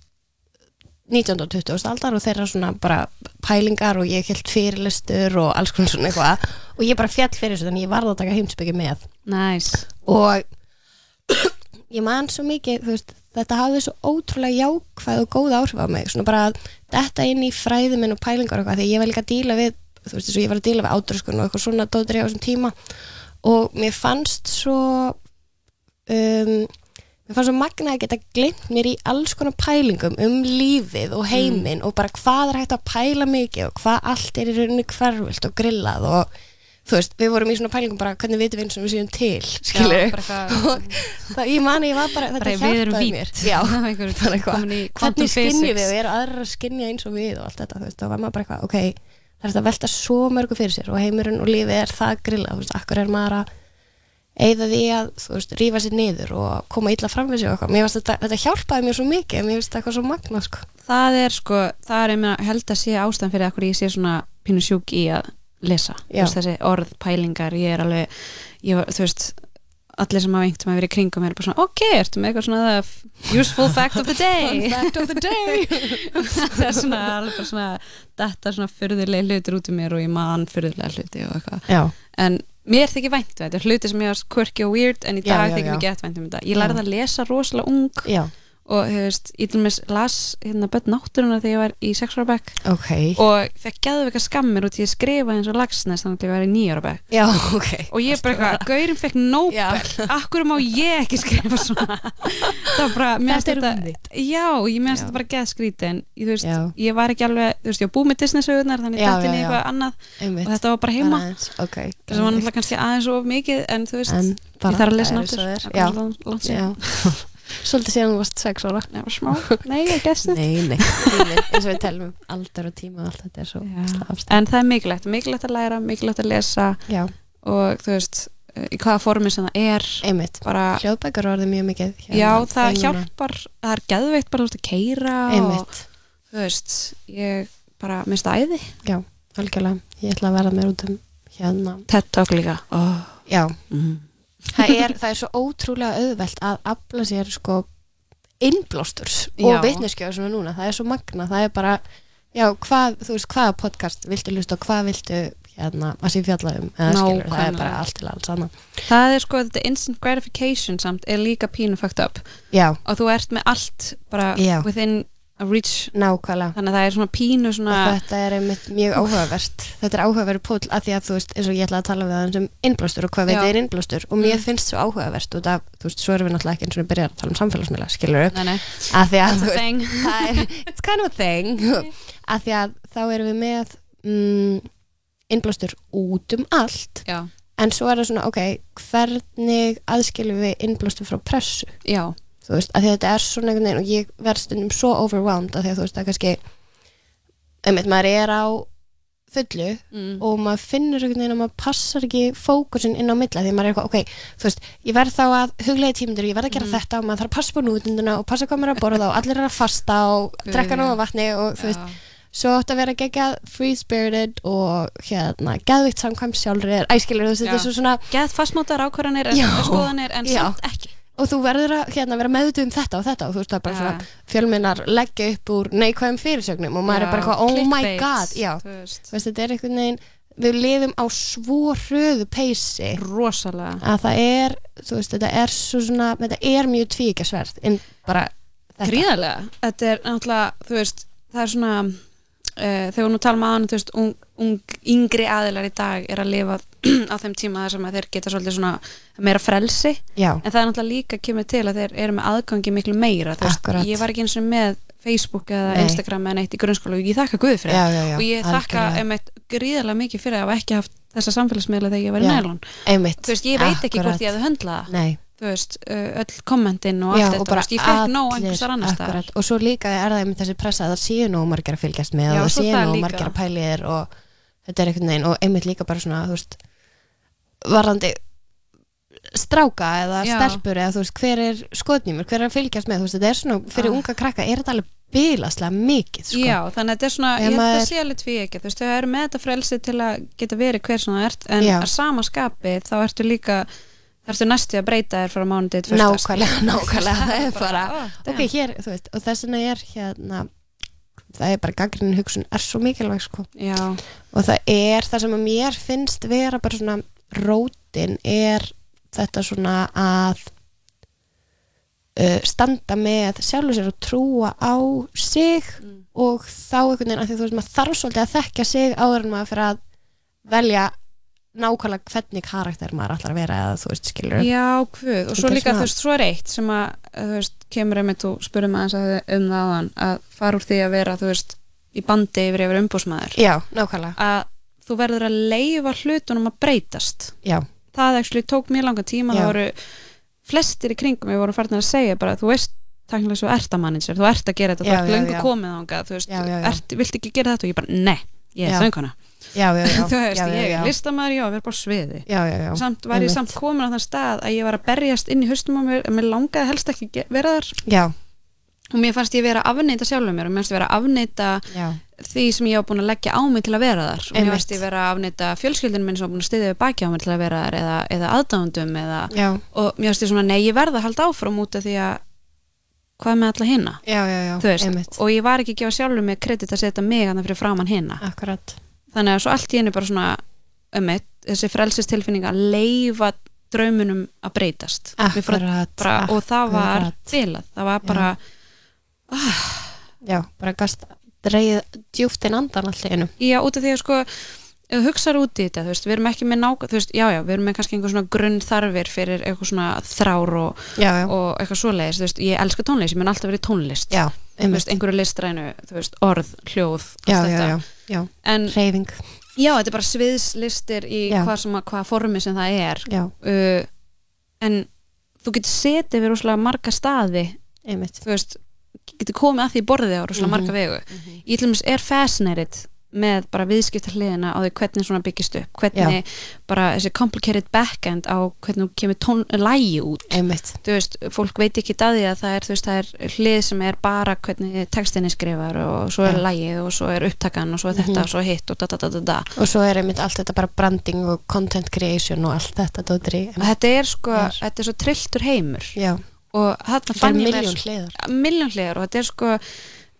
19. og 20. aldar og þeirra svona bara pælingar og ég held fyrirlistur og alls konar svona eitthvað og ég bara fjall fyrir þessu þannig ég varð að taka heimsbyggi með næs og ég man svo mikið veist, þetta hafði svo ótrúlega jákvæð og góð áhrif á mig svona bara að detta inn í fræði minn og pælingar og eitthvað því ég var líka að díla við þú veist þess að ég var að díla við átröskun og eitthvað svona dótri á þessum tíma. Og mér fannst svo um, mér fannst svo magna að geta glimt mér í alls konar pælingum um lífið og heiminn og bara hvað er hægt að pæla mikið og hvað allt er í rauninni hverfilt og grillað og þú veist, við vorum í svona pælingum bara hvernig vitum við eins og við séum til? Skilur Já, eitthvað- og ég mani, ég var bara, þetta við erum hjálpaði mér. Já, hvernig physics. við og eru aðrar að skinja eins og við og allt þetta, þú veist, þá var maður bara eitthvað ok, það er að velta svo mörgu fyrir sér og heimurinn og lífið er það grilla þú veist, akkur er maður að eigða því að, þú veist, rífa sér niður og koma illa fram við sig og eitthvað, mér varst þetta, þetta hjálpaði mér svo mikið, mér finnst þetta eitthvað svo magna sko. það er sko, það er einmitt held að sé ástæðan fyrir akkur ég sé svona pínu sjúk í að lesa, þú Já. veist, þessi orð, pælingar ég er alveg, ég, þú veist allir sem hafa einhvern veginn verið í kringum er bara svona, ok, ertu með eitthvað svona useful fact of the day? Fact of the day. Það er svona alveg bara svona þetta svona fyrðulega hlutir út um mér og ég man fyrðulega hluti og eitthvað. Já, en mér þykir vænt um þetta, hluti sem ég var quirky og weird en í dag já, þykir já. mér gett vænt um þetta. Ég lærði að lesa rosalega ung já, og veist, ég til mér las hérna börn náttúruna þegar ég var í 6 ára bekk. Ok. Og fekk geðveika skammir út í að skrifa eins og lagsnes þannig að ég var í 9 ára bekk. Já, ok. Og ég bara eitthvað, Gaurin fekk Nobel akkur má ég ekki skrifa svona? Það var bara, mér Þetta er þetta já, ég finnst þetta bara geð skríti en ég, veist, ég var ekki alveg, þú veist, ég var búið með Disney-sögurnar þannig ég í já, já. eitthvað annað. Einmitt. og þetta var bara heima. Aðeins, ok þess að var náttúrulega kannski aðeins of mikið en þú veist, En ég bara, þarf að lesa það er náttúr Svolítið síðan þú varst sex ára. Já, smá, nei, ég gæst þetta Nei, nei, eins og við telum um aldar og tíma og allt þetta er svo en það er mikilvægt, mikilvægt að læra mikilvægt að lesa Já, og þú veist, eh, í hvaða formi sem það er. Einmitt. Bara, Hljóðbækur orðið mjög mikið hérna, já, það þeim núna. hjálpar það er geðveikt bara þú veist að keira og Einmitt, þú veist, ég bara mista æði, já, algjörlega. Ég ætla að verða mér út um hérna. TED Talk líka. Oh. Já, mm. Það er, það er svo ótrúlega auðvelt að afla sér sko innblósturs og vitneskja og svona núna, það er svo magna. Það er bara, já, hvað, þú veist hvaða podcast viltu hlusta og hvað viltu hérna, að sé fjalla um eða skilur, það er bara allt til alls annað. Það er sko, þetta instant gratification samt er líka pínu fucked up. Já, og þú ert með allt bara Já. within a reach. Nákvæmlega. Þannig að það er svona pínu svona og þetta er einmitt mjög áhugavert. Þetta er áhugaverið pól að því að þú veist eins og ég ætla að tala við það um innblástur og hvað veit er innblástur. Og mér Mm. finnst svo áhugavert og það, þú veist, svo erum við náttúrulega ekki eins og við byrjar að tala um samfélagsmiðla, skilur við nei, nei, að því að veist, það er, it's kind of a thing. Að því að þá erum við með mm, innblástur út um allt. Já, en svo er það svona, ok, hvernig aðskilum við innblástur frá pressu? Já, þú veist, að að þetta er svona einhvern veginn og ég verð stundum svo overwhelmed að því að þú veist, það er kannski einmitt, maður er á fullu mm. og maður finnur einhvern veginn að maður passar ekki fókusin inn á milla því maður er eitthvað, ok, þú veist, ég verð þá að huglega tímundur, ég verð að gera Mhm. þetta og maður þarf að passa på nútunduna og passa hvað maður er að borða og allir er að fasta og drekka nóga vatni og þú veist, svo átt að vera geggjað free spirited og hérna geðvikt samkvæm sjálfur er æskilur, þú veist, þetta er svo svona geð fastmótar ákvarðanir en skoðanir en samt ekki og þú verður að hérna, vera meðutu um þetta og þetta og þú veist, það er bara Já. svona fjölminnar leggja upp úr neikvæðum fyrirsögnum og maður er bara eitthvað, oh my god já, veist, veist, þetta er einhvern veginn við lifum á svo hröðu peysi rosalega. að það er, veist, þetta er svo svona, þetta er mjög tvíkjasverð en bara þetta. Gríðarlega, þetta er náttúrulega þú veist, það er svona uh, þegar nú tala maður, þú veist ung, ung, yngri aðilar í dag er að lifa á þeim tíma þar sem þeir geta svolítið svona meira frelsi, já, en það er náttúrulega líka kemur til að þeir eru með aðgangi miklu meira þú veist, Akkurat. ég var ekki eins og með Facebook eða Nei. Instagram eða neitt í grunnskóla og ég þakka Guð fyrir það. og ég þakka einmitt gríðarlega mikið fyrir að hafa ekki haft þessa samfélagsmiðla þegar ég var í nælun þú veist, ég veit ekki Akkurat. hvort ég hefði höndlað nei þú veist, uh, öll kommentin og allt þetta, ég fekk nóg einhversar annars staðar. og svo líka er það einmitt þessi pressa að það séu nóg margir að fylgjast með Já, og það séu nóg margir að pæli þér og þetta er einhvern veginn og einmitt líka bara svona, þú veist varðandi stráka eða Já. stelpur eða þú veist, hver er skotnýmur, hver er að fylgjast með þú veist, þetta er svona, fyrir Ah. unga krakka er þetta alveg bilaslega mikið, sko. Já, þannig að þetta er svona, ég held að sé alveg tví ekki, þú veist, þau eru með þetta frelsi til að geta verið hver svona ert, en að sama skapi þá ertu líka, ertu næstu að breyta þér frá mánudegi til nákvæmlega, nákvæmlega það er bara, ok, hér, þú veist og þess vegna er hérna það er bara gaggrinin hugsun er svo mikilvæg sko. Og það er það sem að mér finnst vera bara svona rótin er þetta svona að uh, standa með sjálfur sér og trúa á sig og þá einhvern veginn að því þú veist maður þarf svolítið að þekkja sig áður en maður fyrir að velja nákvæmlega hvernig karakter maður ætlar að vera eða þú veist skilur já, hvud og svo líka, þú veist, svo er eitt sem að, þú veist, kemur einmitt og maður aðeins að um það áðan að fara úr því að vera, þú veist, í bandi yfir yfir umbúsmaður já, nákvæmlega, að þú verður að leifa hlutunum að breytast. Já, það actually tók mér langa tíma Já. það voru flestir í kringum við vorum farin að segja bara, þú veist takkilega svo ert að manager, þú ert að gera þetta, Já, þú ert já, löngu já. komið ánga þú veist. Ert, viltu ekki gera þetta? Og ég bara, nei, ég er sönguna já, já, já. Þú veist, ég er listamæður, já, við erum bara á sviði. Já, já, já, samt var ég einmitt. samt komin á þann stað að ég var að berjast inn í haustum á mér, mér langaði helst ekki vera þar. Já, og mér fannst ég vera að afneita sjálfum mér og mér fannst ég vera að afneita því sem ég var búin að leggja á mig til að vera þar. Og mér fannst ég vera að afneita fjölskyldinu minn sem var búin að styðja við baki á mig til að vera þar eða, eða aðdándum eða, og mér fannst ég svona, nei, ég verða að halda áfram út af því að hvað með alla hinna já, já, já, og ég var ekki að gefa sjálfur mig kredit að setja mig að það fyrir framann hinna akkurat þannig að svo allt í henni bara svona um þessi frelsistilfinning að leifa draumunum að breytast. Akkurat, bara, og það var akkurat. bilað, það var bara já, bara gast dreigð djúft inn andan allir einu. Já, út af því að sko ef þú hugsar út í þetta, þú veist, við erum ekki með nákvæm þú veist, já, já, við erum með kannski einhver svona grunn þarfir fyrir eitthvað svona þrár og, já, já, og eitthvað svoleiðis, þú veist, ég elska tónlist ég mun alltaf verið tónlist, já, þú veist, einhverju listrænu þú veist, orð, hljóð, allt já, já, þetta já, en reyfing já, þetta er bara sviðslistir í hvað, sem, að- hvað formi sem það er. Uh, en þú getur setið við rosalega marga staði einmitt. þú veist, getur komið að því borðið á rosalega Mhm. marga vegu ég til dæmis er fascinated með bara viðskipta hliðina á því hvernig svona byggist upp hvernig bara þessi complicated backend á hvernig þú kemur tón, lægi út. Einmitt, þú veist, fólk veit ekki að því að það er, veist, það er hlið sem er bara hvernig textinni skrifar og svo er Já. lægið og svo er upptakan og svo er þetta Mhm. og svo hitt og da da da da da. Og svo er einmitt allt þetta bara branding og content creation og allt þetta dótri þetta er sko, Já. þetta er svo trilltur heimur. Já, og er fann ég mér miljón hliðar og þetta er sko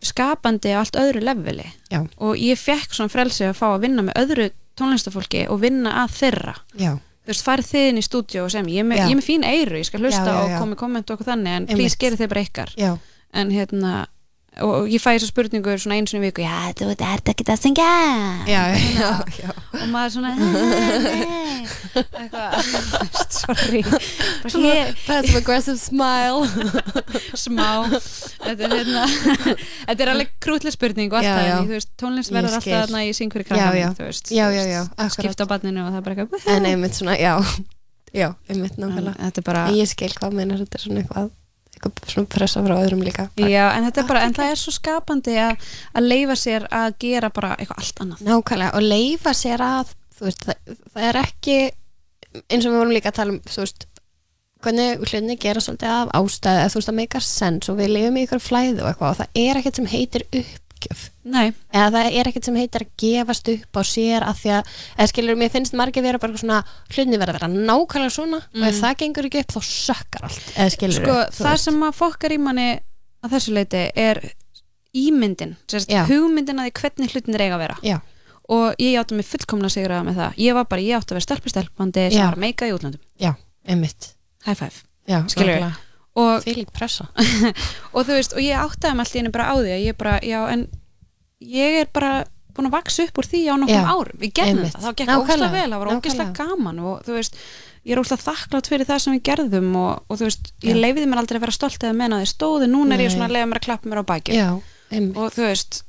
skapandi á allt öðru leveli. Já, og ég fekk svona frelsi að fá að vinna með öðru tónlistafólki og vinna að þeirra. Já, þú veist, farið þið inn í stúdíu og sem ég er með, Já. ég er með fín eyru, ég skal hlusta og komi komment okkur þannig en please gerið þið bara ykkar. Já, en hérna, og, og ég fæ þessa spurningu svona einu sinni í viku, já, þú ert ekki að syngja já, já, já. og maður svona sorry. Svona hér, passive aggressive smile. Smá. Þetta er, hérna, þetta er alveg krútlega spurning og allt Já, það, já. en þú veist, tónlist verður alltaf þarna í já, akkurat. skipta á barninu og það er bara eitthvað en einmitt svona, já. Já, einmitt nákvæmlega. þetta en ég skil hvað þetta er svona eitthvað eitthvað svona pressa frá öðrum líka Já, en þetta er bara, en það er svo skapandi að, að leifa sér að gera bara eitthvað allt annað. nákvæmlega og leifa sér að þú veist, það, það er ekki eins og við vorum líka að tala um þú veist, hvernig hlutinni gera svolítið af ástæðu, þú veist, að make a sense og við lifum í ykkur flæðu og eitthvað og það er ekkert sem heitir uppgjöf Nei, eða það er ekkert sem heitir að gefast upp á sér að því að, eða skilur mér finnst margir vera bara svona, hlutinni verða að vera nákvæmlega svona og ef það gengur ekki upp þá sökkar allt, eða skilur sko, það sem að fokkar í manni að þessu leiti er ímyndin, sérst, hugmyndin að því hvernig hlutin er eiga að vera. já, Og ég átti mig fullkomna sigraða með það. Ég var bara, ég átti að vera stelpustelpandi sem var meika í útlandum. já, einmitt High five. já, Skilurðu? Lík pressa og þú veist, og ég áttaði mig alltaf einu bara á því að ég bara, já, en ég er bara búin að vaksa upp úr því á nokkrum árum. Við gerðum þetta, það gekk ógislega vel, það var nákvæmlega. gaman og þú veist, ég er ógislega þakklátt fyrir það sem við gerðum og, og þú veist, ég Já. leifiði mér aldrei að vera stolt eða menna því stóði, núna er ég Nei. svona að leifa mér að klappa mér á einmitt og þú veist,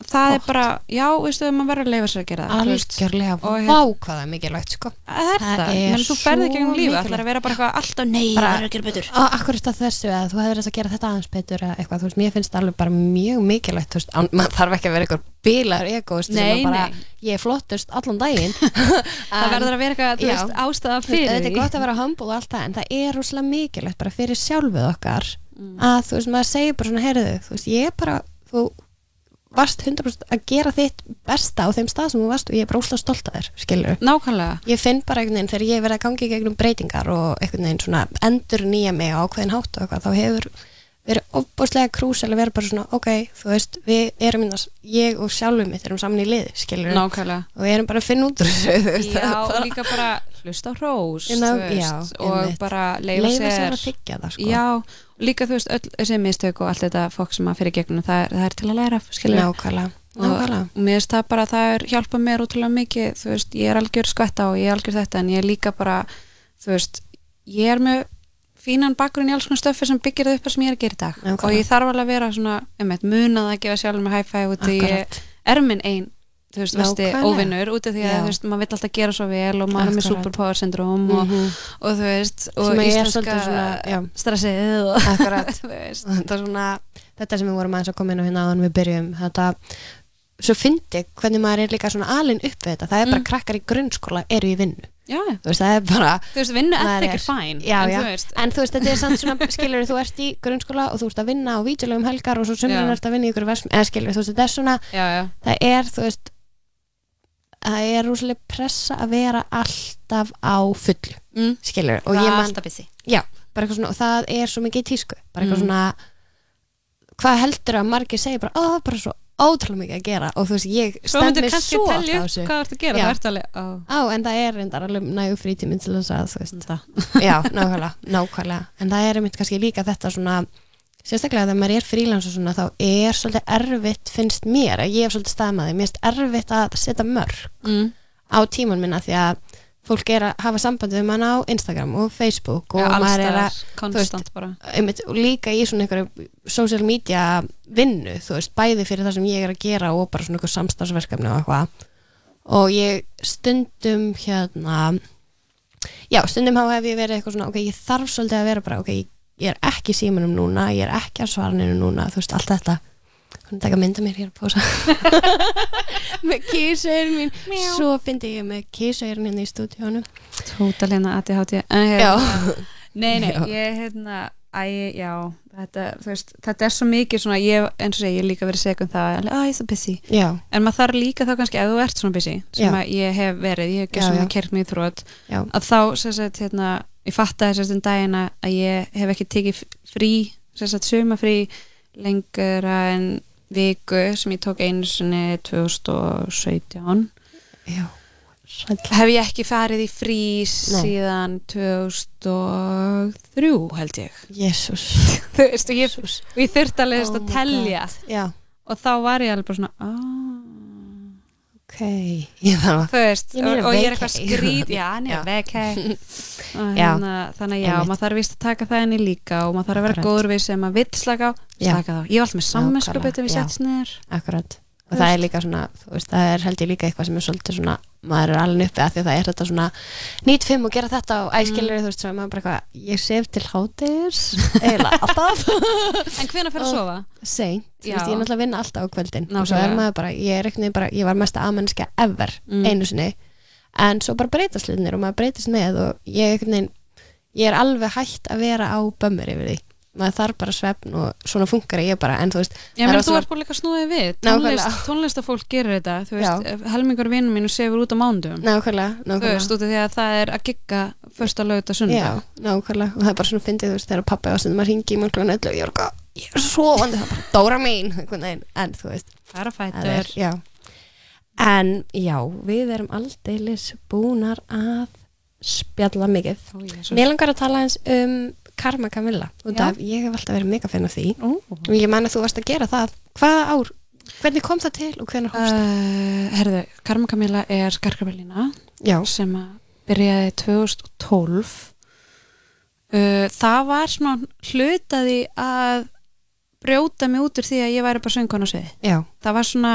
það er Gott. bara já, veistu, maður verður að leifa sér að gera það algjörlega, Og hérna- vá hvað það er mikilvægt sko það er Það það, er menn þú ferði svo gegnum lífi mikilvægt. ætlar að vera bara eitthvað alltaf nei, það er að gera betur og akkurat að þessu að þú hefur þess að gera þetta aðeins betur eða eitthvað, þú veist, mér finnst það alveg bara mjög mikilvægt, þú veist, maður þarf ekki að vera eitthvað bílar egoist sem bara, nei. ég er flottust allan daginn það verður að vera eitthvað, þú veist, ástæða fyrir þetta er gott að vera humble og allt það en það er rosalega mikilvægt bara fyrir sjálfuð okkar Mm. að þú veist, maður segir bara svona heyrðu, þú veist, ég er bara þú varst 100% að gera þitt besta á þeim stað sem þú varst og ég er bara óslega stolt að þér, skilur nákvæmlega. Ég finn bara einhvern veginn þegar ég verið að gangi í gegnum breytingar og einhvern veginn svona endur nýja mig á ákveðin hátt og eitthvað, þá hefur verið ofbúslega krúsal að vera bara svona, ok, þú veist, við erum innan, ég og sjálfum mitt erum saman í liði, skilur nákvæmlega. Og við erum bara að finna út úr þessu, þú veist, Já, líka bara hlusta hrós veist, og bara leifa sér sér. að þykja það, sko. Já, og líka þú veist, öll þessi mistök og allt þetta fólk sem að fyrir gegnum, það er, það er til að læra nákvæmlega, og, og mér finnst það bara, það er hjálpað mér útrúlega mikið, þú veist, ég er algjör skvetta og ég er algjör þetta, en ég er líka bara þú veist, ég er með fínan bakgrunn í alls konar stöffi sem byggir það upp sem ég er að gera í dag. Nákvæmlega. og ég þarf alveg að vera svona, einmitt, munað að gefa sjálfur með high five út í ég er minn ein þú veist, vesti óvinnur út af því að Já. þú veist, maður vill alltaf gera svo vel og maður er með superpower syndrom og, Mhm. og þú veist, og ég íslenska stressið og þú veist Og þetta er svona, þetta sem við vorum aðeins að koma inn á hérna áðan við byrjum, þetta svo fyndi hvernig maður er líka svona alin upp við þetta, það er bara Mm. krakkar í grunnskóla eru í vinnu, já, þú veist, það er bara þú veist, vinnu eftir ekki fæn já, en já. þú veist, en þú veist, þetta er samt svona skilur þú ert í grunnskóla og þú ert að vinna á vítjulegum helgar og svo sumrin Já. ert að vinna í ykkur versm eða skilur, þú veist, þetta er svona, það er þú veist, það er rúslega pressa að vera alltaf á fullu, mm. skilur og ég man, já, bara eitthvað svona og það er svo mikið í tísku, bara eitthvað Mm. svona hvað heldur að margir segja bara, er bara svo ótrúlega mikið að gera. Og þú veist, ég kannski svo á þessu. hvað þú ert að gera, það ert alveg á, á, en það er reyndar alveg nægu frítíminn til þess að þú veist, Já, nákvæmlega, nákvæmlega. En það er einmitt kannski líka þetta svona sérstaklega þegar maður er frílans og svona þá er svolítið erfitt, finnst mér að ég hef svolítið staðmaði, mér finnst erfitt að setja mörg mm. á tíman minna því að fólk er að hafa sambandi við mann á Instagram og Facebook og já, maður er að konstant bara. einmitt, og líka í svona einhverju social media vinnu, þú veist, bæði fyrir það sem ég er að gera og bara svona einhver samstagsverkefni og eitthvað. Og ég stundum hérna já, stundum hafa hef ég verið eitthvað svona ok, ég þarf svolítið að vera bara, ok, ég, ég er ekki símanum núna, ég er ekki að svarninu núna þú veist, allt þetta. Hvernig taka mynda mér hér að pósa með kísauðin mín. Svo fyndi ég með kísauðin hérna í stúdíónu tótalina ADHD en já, hérna, nei, nei, Já. ég hérna Æ, já, þetta, veist, þetta er svo mikið svona, ég, eins og segi, ég líka verið segum það, að ég er svo busy. Já, en maður þarf líka þá kannski, ef þú ert svona busy sem Já. að ég hef verið, ég hef ekki svona kert mig í þrótt að þá, sem sagt, hérna ég fattaði sagt um dagina að ég hef ekki tekið frí, sagt sumafrí lengur en viku sem ég tók einu sinni 2017 já Sæll. hef ég ekki farið í frí síðan 2003 held ég. Jésús þú veist, og ég, þurfti alveg oh að my telja. God. Og þá var ég alveg bara svona ah, ok Ég þarf að þú veist, Ég og, og ég er eitthvað skrít já, Já. nefn, vekei Já. þannig að já, maður þarf vist að taka það í líka og maður þarf að vera góður við sem maður vill slaka á Já. slaka þá, ég var alltaf með Nákvæmlega, betur við já. settist niður Akkurat Og það er líka svona, þú veist, það er held ég líka eitthvað sem er svolítið svona, maður er alveg uppi að því að það er þetta svona nýtt fimm og gera þetta og æskilur þú veist, er maður bara eitthvað, ég sef til hátis eiginlega alltaf. En hvenær fyrir að sofa? seint, þú veist, ég er náttúrulega að vinna alltaf á kvöldin. Og svo er maður bara, ég er ekkert bara, ég var mest aðmennska ever Mm. einu sinni. En svo bara breytast hlutinir og maður breytist með og ég, ég er alveg hægt að vera á bömmur yfir því maður þarf bara svefn og svona funkar ég bara en þú veist, er meina, þú ert bara líka snúið við. Tónlist, tónlistafólk gerir þetta þú Já. veist, helmingur vinnum mínu sefur út á mándum nákvæmlega, þú nákvæmlega. veist, út af því að það er að gigga första lögut að Já, sunna nákvæmlega. Og það er bara svona fyndið þú veist þegar pappa var stundum að ringi í mjög og ég er bara, ég er svo vandi það bara Dóra mín, veginn, en þú veist það er að já. En já, við erum aldeilis búnar að spjalla mikið. Mér langar að tala eins um Karma Camilla. Af, ég hef alltaf verið mega fenn af því. Ó. og ég man að þú varst að gera það. Hvaða ár, hvernig kom það til og hvernig hófst það? Uh, herðu, Karma Camilla er skarkrabellina sem að byrjaði 2012 uh, það var svona hlutaði að brjóta mig út úr því að ég væri bara söngkona já, það var svona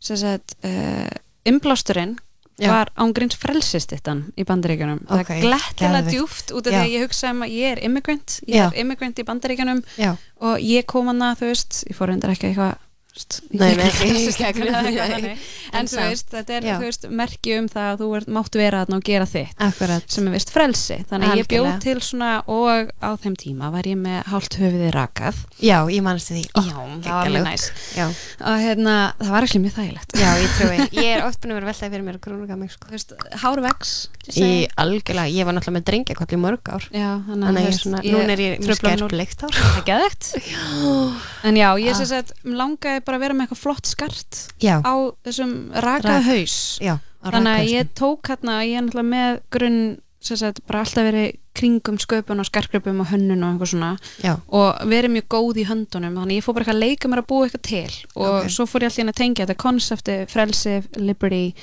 sagt, uh, innblásturinn Já. var ángríns frelsistittan í bandaríkjunum Ok, það glettilega geðveikt. djúft út af því að ég hugsa um að ég er immigrant ég Já. er immigrant í bandaríkjunum og ég kom hana, þú veist, ég fór reyndar ekki eitthvað Nei, nei. En þú veist, þetta er veist, merki um það að þú ert, máttu vera og gera þitt. Akkurat, sem er vist frelsi, þannig að ég bjóð til svona og á þeim tíma var ég með hálft höfuðið rakað. Já, ég mannst því. Ó, já, það var geggjaleg. mjög næs. Já, og hérna, það var ekki mjög þægilegt. Já, ég trúi Ég er oft búin að vera veltaði fyrir mér að grúnuga mig sko. þú veist, hár vex Í algjörlega, ég var náttúrulega með drengjakoll í mörg ár. Já, þannig að núna er ég núll. skerplikt ár er en já, ég Ah. sem sagt langaði bara að vera með eitthvað flott skart Já, á þessum rakaða Rak- haus. Já þannig að raka ég tók hérna, ég er náttúrulega með grunn sagt, bara alltaf verið kringum sköpun og skarkripum og hönnun og eitthvað svona. Já, og verið mjög góð í höndunum. Þannig ég fór bara eitthvað að leika mér að búa eitthvað til. Og Ok. svo fór ég alltaf inn að tengja þetta konsepti frelsi, liberty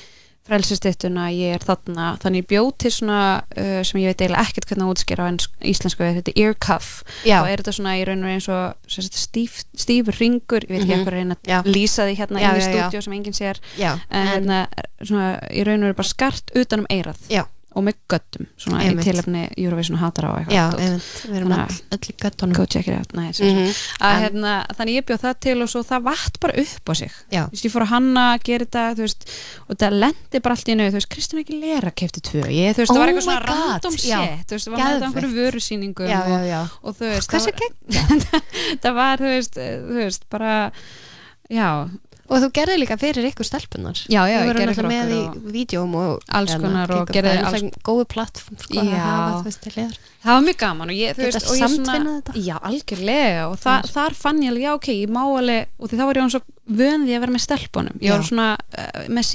frelsistittuna, ég er þarna þannig til svona uh, sem ég veit eiginlega ekkert hvernig að útskýra á ensk- íslensku þetta er ear cuff já, og er þetta svona í raun og eins og stíf, stífur ringur, ég veit ekki Mhm. hvað er einn Já. að lýsa því hérna Já, í já, stúdíu sem enginn sér já en hérna, svona, í raun og veru bara skart utan um eirað. Og með göttum, svona í tilefni Eurovision hatara og Já, eitthvað einmitt, við erum öll, í göttunum. Mhm. að, hérna, þannig ég bjóð það til og svo það vatt bara upp á sig. Já, þú veist, ég fór að hanna, gera þetta veist, og það lendi bara allt í nöðu þú veist, Kristján ekki lera kefti tvö. Ég, þú veist, Oh það var my eitthvað svona random já. shit þú veist, það var með einhverju vörusýningum já, já, og, já. þú veist, það, var- það var, þú veist, þú veist bara, já Og þú gerði líka fyrir ykkur stelpunar já, já, Þú ég voru gerði náttúrulega fyrir með okkur og í vídjóm og Alls konar og gerði það. Það er alls- náttúrulega góðu plattform sko, að hafa þú veist til liðar það var mjög gaman og ég, þú veist, og ég samtvinnað þetta? já, algjörlega og þar fann ég alveg, já, ok, ég má alveg og því þá var ég hann svo vöndi að vera með stelpunum. Ég var svona uh, með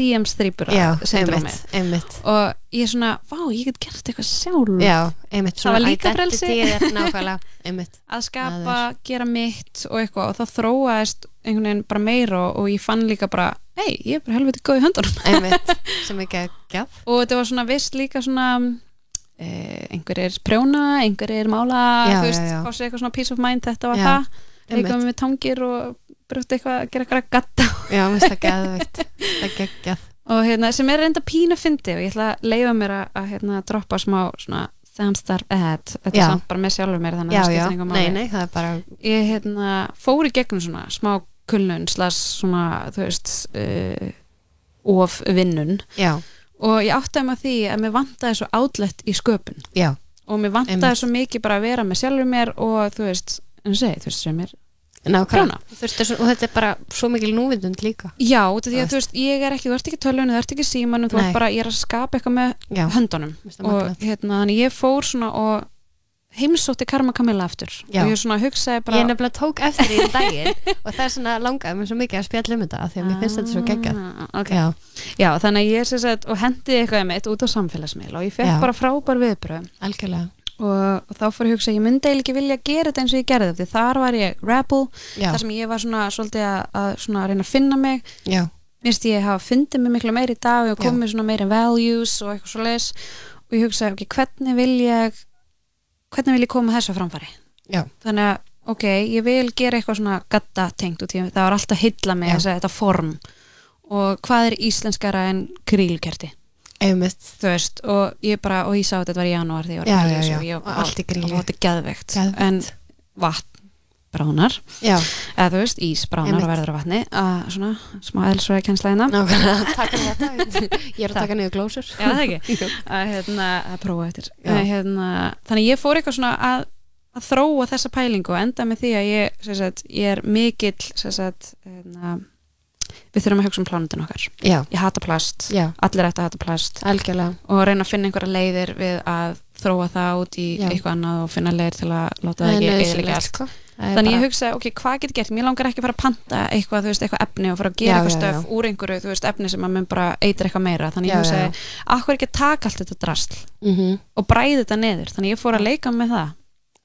einmitt, einmitt. Og ég er svona, vá, ég get gert eitthvað sjálf. Já, einmitt Það var líka frelsi. að skapa, gera mitt og eitthvað. Og það þróaðist einhvern veginn bara meira og, og ég fann líka bara hei, ég er bara helviti góð í höndunum. Einmitt, sem ekki að gjaf og þetta var svona vist líka svona eh, einhver er prjóna, einhver er mála Já, þú veist, fá sér eitthvað svona peace of mind þetta var Já, það, eitthvað með tangir og brútt eitthvað, gera eitthvað gatta Já, mér finnst það geðveikt. Það geggjað. Og hérna, sem er reynda pínu fyndi og ég ætla að leifa mér að, að hérna, droppa smá svona Samstar ad, þetta Já. er samt bara með sjálfur mér þannig að það skiptir einhver nei, máli. Nei, það er bara ég hérna, fór í gegnum svona smá kulnun slags svona þú veist uh, of vinnun. Já, og ég mig að því að mér vantaði svo outlet í sköpun. Já, og mér vantaði Einmitt. svo mikið bara að vera með sjálfur mér og þú veist, en þú segir, þú veist sem er þessu- Og þetta er bara svo mikil núvindund líka. Já, því að þú veist, ég er ekki þú ert ekki tölunni, þú ert ekki símanum, þú ert bara ég er að skapa eitthvað með Já, höndunum. Og hérna, þannig ég fór svona og heimsótti Karma Kamila aftur. Já. og ég svona hugsaði bara Ég nefnilega tók eftir í daginn og það er svona langaði mér svo mikið að spjalla um þetta af því að mér finnst þetta svo geggjað. Ah, ok. Já, Já, þannig ég sem sagt, og hendi eitthvað mitt út á samfélagsmiðl og ég fekk bara frábær viðbröð og, og þá fór ég að hugsa, ég myndi eiginlega ekki vilja gera þetta eins og ég gerði þetta, þar var ég rebel, Já, þar sem ég var svona svolítið að, að svona reyna að finna mig. Já, mér finnst ég hafa fundið mig miklu meiri í dag og komið með svona meiri values og eitthvað svo leis og ég hugsaði, ok, hvernig vil ég hvernig vil ég koma þessu á framfæri já, þannig að, ok, ég vil gera eitthvað svona gatta tengt út í það var alltaf mig Já. þess að þetta form. Og hvað er íslenskara en krílkerti einmitt. Þú veist, og ég bara, og ég sá að þetta var í janúar þegar ég var Já, já, já, allt í grílu. og þetta er Geðveikt. en vatn bránar eða þú veist, ís bránar Einmitt. og verður á vatni. Að svona, smá nákvæmlega, taka þetta. Ég er að taka niður glósur. Já, það ekki? Að, hérna, að prófa eftir. Hérna, þannig ég fór eitthvað svona að, að þróa þessa pælingu og enda með því að ég, sagt, ég er mikill sem sagt, hérna, við þurfum að hugsa um plánundin okkar. Já, ég hata plast, já, allir ætti að hata plast. Algjörlega. Og reyna að finna einhverja leiðir við að þróa það út í Já. eitthvað annað og finna leiðir til að láta Það er ekki eðilegja allt. sko. Er þannig ég hugsaði, ok, hvað getur gert? Mér langar ekki að fara að panta eitthvað, þú veist, eitthvað efni og fara að gera Já, eitthvað já, stöf já. úr einhverju, þú veist, efni sem að mun bara eitir eitthvað meira, þannig Já, ég já, hugsaði, akkur ekki að taka allt þetta drasl Mhm, og bræði þetta neður, þannig ég fór að leika með það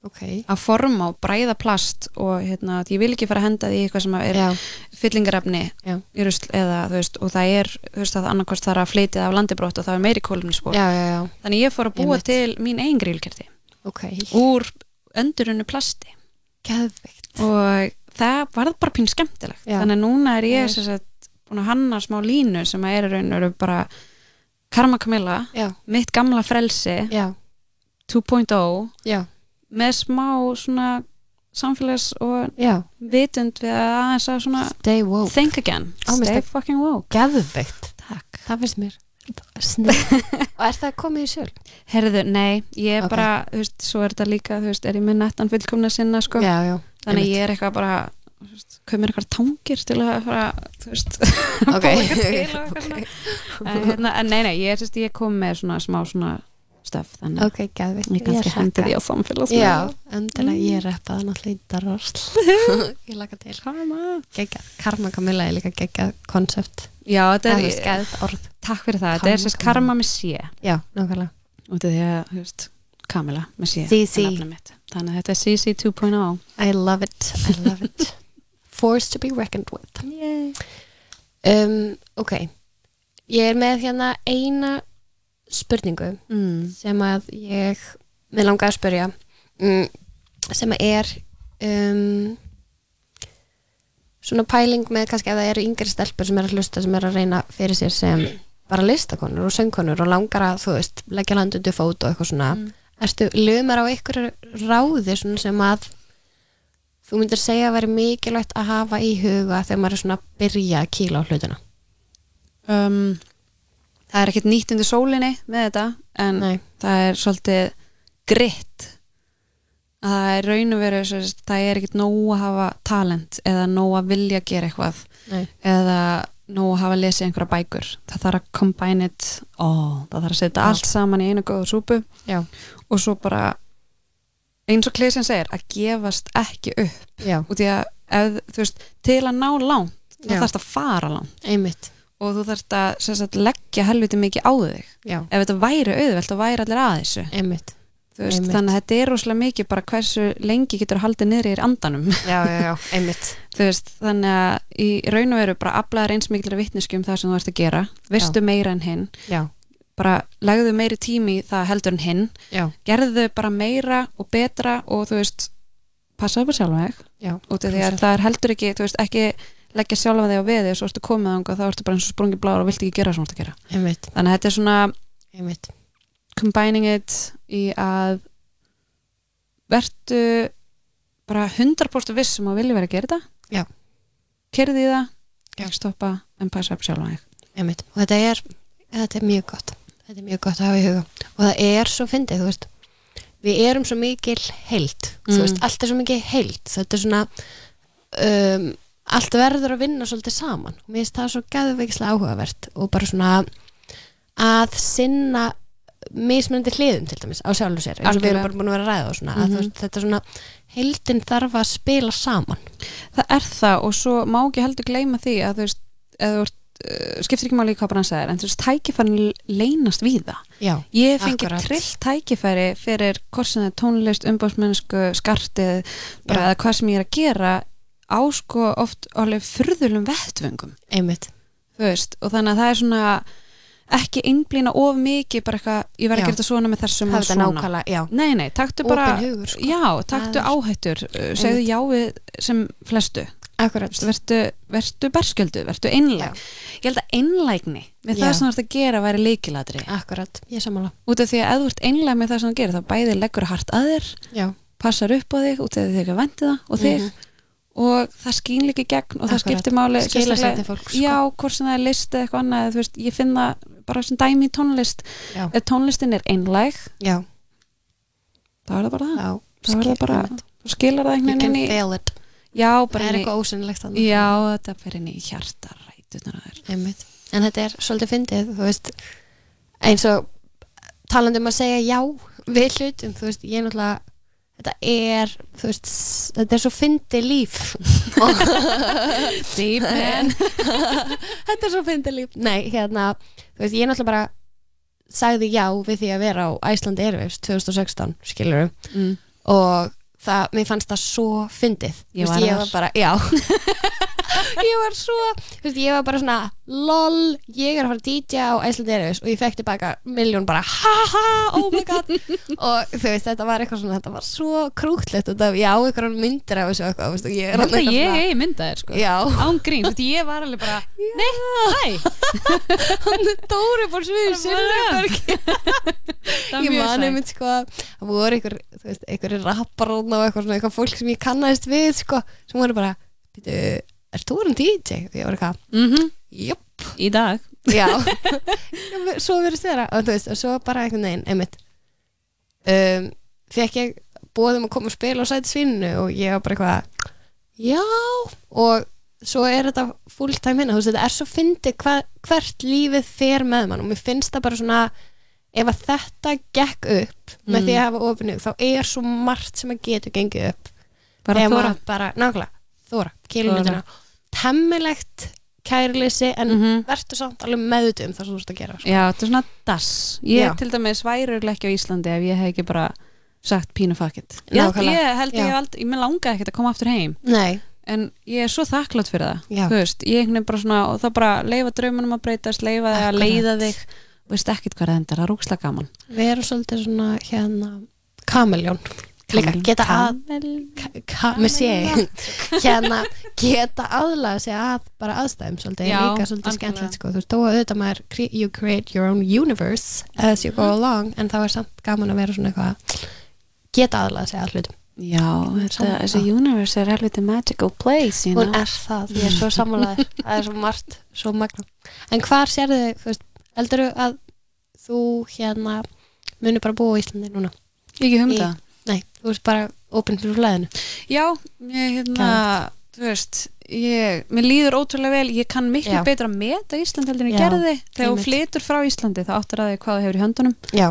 Ok, að forma og bræða plast og hérna, ég vil ekki fara að henda því eitthvað sem er já, fyllingarefni rusl eða, veist, og það er þú veist, að það af landibrótt og það er meiri já þannig ég fór að búa til mín eigin grílkerti Ok, úr öndurunnu plasti. Geðveikt. Og það varð bara pín skemmtilegt. Já. þannig að núna er ég sagt, búin að hanna smá línu sem er raun og veru bara Karma Camilla, Já, mitt gamla frelsi já, 2.0 já, með smá svona samfélags og Já, vitund við að aðeins að svona stay woke think again, stay finnst fucking woke Geðveikt, Takk. það finnst mér Og er það komið í söl? Herðu, nei, ég er Ok. bara, þú veist, svo er þetta líka, þú veist, er ég með nettan fullkomna sinna, sko, Já, já þannig einmitt. ég er eitthvað bara, þú veist, mér eitthvað tangir til að fara, þú veist, Ok. eitthvað svona. En, hérna, en nei, nei, ég er, þú veist, ég kom með svona smá svona stöf, þannig Ok, geðveikt. ég kannski hendi því á samfélags. Já, endilega ég reppaði náttúrulega í darvarsl Ég laka til. Karma. Geggjað. Karma Kamila er líka geggjað koncept Já, þetta er, er skæð orð. Takk fyrir það, þetta er sérst karma. með sé, Já, nákvæmlega. Út af því að, þú veist, Kamila með sé, er. Þannig að þetta er CC 2.0. I love it, I love it. Forced to be reckoned with. Um, Ok. Ég er með hérna eina spurningu Mm. sem að ég með langar að spyrja um, sem að er um, svona pæling með kannski ef það eru yngri stelpur sem er að hlusta sem er að reyna fyrir sér sem bara listakonur og söngkonur og langar að þú veist leggja land undir fót og eitthvað svona Mm. erstu lögumar á ykkur ráði svona sem að þú myndir segja að veri mikilvægt að hafa í huga þegar maður er svona að byrja að kýla á hlutina um, það er ekkert nýtt undir sólinni með þetta en Nei, það er svolítið gritt að það er raun og veru það er ekkert nóg að hafa talent eða nóg að vilja gera eitthvað nei, eða nóg að hafa að lesa einhverja bækur. Það þarf að combine it all. Það þarf að setja allt saman í einu góðu súpu já, og svo bara eins og Klesjan segir að gefast ekki upp. Já, og því að ef, veist, til að ná langt þá þarfst að fara langt. Einmitt og þú þarfst að sagt, leggja helviti mikið á þig. Já, ef þetta væri auðvelt þá væri allir að þessu. Einmitt. Veist, þannig að þetta er rosalega mikið bara hversu lengi getur haldið niðri í andanum. Já, já, já, einmitt. Veist, þannig að í raun og veru bara aflaðar eins mikil vitneskjum það sem þú ert að gera. Veistu meira en hinn. Bara legðu meiri tími það heldur en hinn. Gerðu bara meira og betra og þú veist passaðu bara sjálfa þig. Já út af því að það er heldur ekki, þú veist, ekki leggja sjálfa þig á veði og svo ertu komið þangað þá ertu bara eins og sprungið bláður og vilt ekki gera svona að gera. Þannig að þetta er svona einmitt. combining it í að vertu bara 100% viss um að vilja vera að gera þetta. Já. kerði í það, ekki stoppa en passa upp sjálf þig. Einmitt, og þetta er þetta er mjög gott, þetta er mjög gott að hafa í huga. Og það er svo fyndið, þú veist. Við erum svo mikil heild. Þú Mm. veist, allt er svo mikil heild. Þetta er svona um, allt verður að vinna svolítið saman. Og mér finnst það svo gæðveikislega áhugavert og bara svona að sinna mismunandi hliðum til dæmis á sjálfu sér eins og við erum bara búin að vera að ræða og svona að þú veist, þetta er svona heildin þarf að spila saman. Það er það og svo má ekki heldur gleyma því að þú veist, eða þú ert uh, skiptir ekki máli hvað brann sagðir en þú veist, tækifærin leynast við það já, ég Akkurat. trill tækifæri fyrir það er tónlist, umbásmennsku skartið, bara eða hvað sem ég er að gera á sko oft alveg furðulum vettvöngum. Einmitt. Veist, og þannig að það er svona ekki innblýna of mikið bara eitthvað, ég verð Já. að gera þetta svona með þessum og svona. nei, nei, taktu bara hugur sko. já, taktu er- áhættur, uh, segðu já við sem flestu, akkurat, vertu, vertu berskjöldu, vertu einlæg. Já. ég held að einlægni með Já. það sem þú ert að gera væri leikilatri akkurat, ég samála út af því að ef þú ert einlæg með það sem þú gerir þá bæði leggur hart að þér já, passar upp á þig út af því að þig að vendi það og þig. Mhm. Og það skín líka gegn og það Akkurat. skiptir máli til fólks, sko. já, hvort sem það er list eða eitthvað annað veist, ég finn það bara sem dæmi í tónlist. Já, ef tónlistin er einlæg já, þá er það bara það. Þá er það bara, þú skilar það you einhvern can veginn í feel it. Já, það er eitthvað ósynlegt já, þetta fer inn í Einmitt. en þetta er svolítið fyndið veist, eins og talandi um að segja já við hlutum, þú veist, ég er náttúrulega þetta er, þú veist þetta er svo fyndið líf. Deep man. Þetta er svo fyndið líf. Nei, hérna, þú veist, ég náttúrulega bara sagði já við því að vera á Æslandi Airwaves 2016, skilur mm. og það, mér fannst það svo fyndið. Ég ég var bara, já ég var svo, þú veist, ég var bara svona lol, ég er að fara að DJ á Iceland Airways og ég fekk tilbaka miljón bara, ha ha, oh my god. Og þú veist, þetta var eitthvað svona þetta var svo krútlegt og það, já, eitthvað myndir af þessu eitthvað, þú veist, og ég er eitthvað ég eigi myndaðir sko. Já, Án grín, þú veist, ég var alveg bara Nei, hæ? Hann er Dóri búr svið Silverberg ég mjög man slæmt. einmitt sko það voru einhver, þú veist, einhver rappar og eitthvað svona, eitthvað er þú orðin DJ? og ég var eitthvað, mm jöpp í dag. Já, svo verið þeirra og þú veist, og svo bara einhvern veginn einmitt. Um, fekk ég bóðum að koma og spila og sæti svínu og ég var bara eitthvað já, og svo er þetta fulltime vinna, þú veist, þetta er svo fyndi hva, hvert lífið fer með mann. Og mér finnst það bara svona ef að þetta gekk upp með Mm. því að hafa ofinu, þá er svo margt sem að getur gengið upp. Bara bara, nákvæmlega, þóra, kilómetrina temmilegt kærleysi en Mhm. verður samt alveg meðut um það sem þú ert að gera sko. Já, þetta er svona das Ég Já. til dæmis væri ekki á Íslandi ef ég hef ekki bara sagt pínu fuckit Ég, held- Nákvæmlega. ég hef aldrei, með langaði ekkert að koma aftur heim. Nei, en ég er svo þakklátt fyrir það Já. þú veist, ég veginn bara svona og þá bara leifa draumunum að breytast, leifa þig að leiða þig. Veist ekkert hvað það endar, það er rúkslega gaman. Við erum svolítið svona hérna kameljón líka geta að með sé hérna geta aðlaga sig að bara aðstæðum svolítið, Já, líka svolítið skemmtilegt sko, þú veist, þó að auðvitað maður you create your own universe as you Mhm. go along, en þá er samt gaman að vera svona eitthvað geta aðlaga sig að hlutum. Já, þessi universe er helviti magical place you hún know? er það, ég er svo sammálaður það er svo margt, svo magna en hvar sérðu þig, þú veist, heldur að þú hérna munir bara búa í Íslandi núna? Ekki humda þú veist bara opinn fyrir flæðinu. Já, ég hérna þú veist, ég, mér líður ótrúlega vel. Ég kann miklu Já. betra að meta Ísland heldur en ég Já, gerði. Þegar þú flytur frá Íslandi þá áttur að þig hvað þú hefur í höndunum. Já,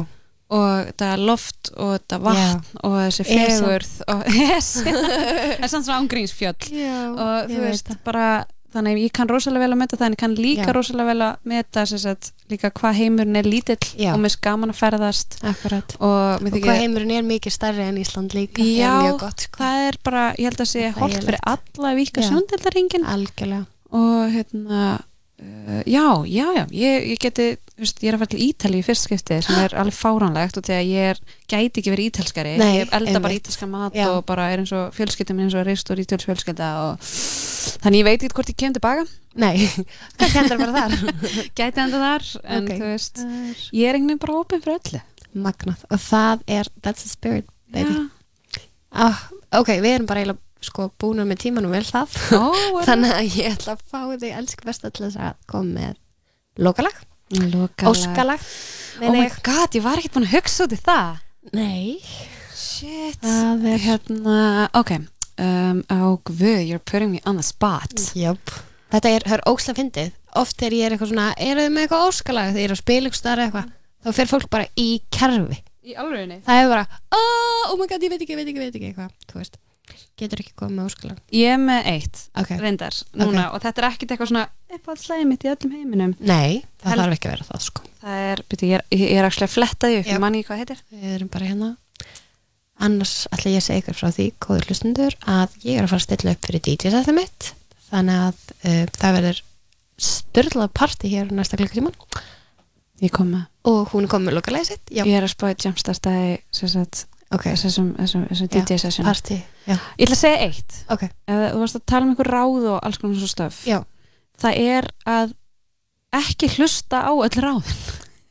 og þetta loft og þetta vatn og þessi fegurð og yes. það er samt svona ángrínsfjöll já og þú veist, bara þannig að ég kann rosalega vel að meta það en ég kann líka Já. rosalega vel að sagt, líka hvað heimurinn er lítill Já. og mér gaman að ferðast. Akkurat. Og og hvað heimurinn er mikið stærri en Ísland líka Já, er gott sko, það er bara, ég held að sé holt fyrir alla vika algjörlega. Og hérna uh, já, já, já, ég, ég geti veist, ég er að fara til Ítali í fyrst skipti sem er alveg fáránlegt og þegar ég er gæti ekki verið ítalskari, Nei, ég elda bara einmitt. ítalska mat Já. og bara er eins og fjölskylda minn eins og reistur ítöls fjölskylda og þannig ég veit ekki hvort ég kem tilbaka nei, hvað kendur bara þar. Gæti enda þar, en Ok. þú veist ég er einhvern veginn bara opinn fyrir öllu. Magnað. Og það er, that's the spirit baby. Ah, ok, við erum bara eiginlega sko búin með tímanum vel það. Er þannig að ég ætla að fá þig elsku besta til þess að koma með lokalag, Lokalag. óskalag Oh meina my ég. god, ég var ekkert búin að hugsa út í það. Nei, Shit. Er Hérna, ok. Um, Á guð, you're putting me on the spot. Jöp. Þetta er, það er óslega fyndið. Oft þegar ég er eitthvað svona, eru þið með eitthvað óskalag? Þegar ég er ykkur starf eitthvað þá fer fólk bara í kerfi. Í alvegni það er bara, oh, oh my god, ég veit ekki, ég veit ekki, ég veit ekki eitthvað, þú veist getur ekki komið með óskalag Ég er með eitt, ok, reyndar, núna og þetta er ekkert eitthvað svona uppáhaldslægi mitt í öllum heiminum. Nei, það Hel- þarf ekki að vera það sko. Það er, byrju, ég er, ég er actually að fletta því upp, ég manni hvað heitir. Við erum bara hérna. Annars ætla ég að segja ykkur frá því góður hlustundur að ég er að fara að stilla upp fyrir DJ-sætið mitt. Þannig að uh, það verður styrlað party hér næsta klukkutíman Ég kom með, og hún komið með lokalæði sitt já, ég er að sagt, ok, þessum, þessum Já, já, Ég ætla að segja eitt. Ok, Ef þú varst að tala um einhver ráð og alls konar svo stöf já. Það er að ekki hlusta á öll ráðin.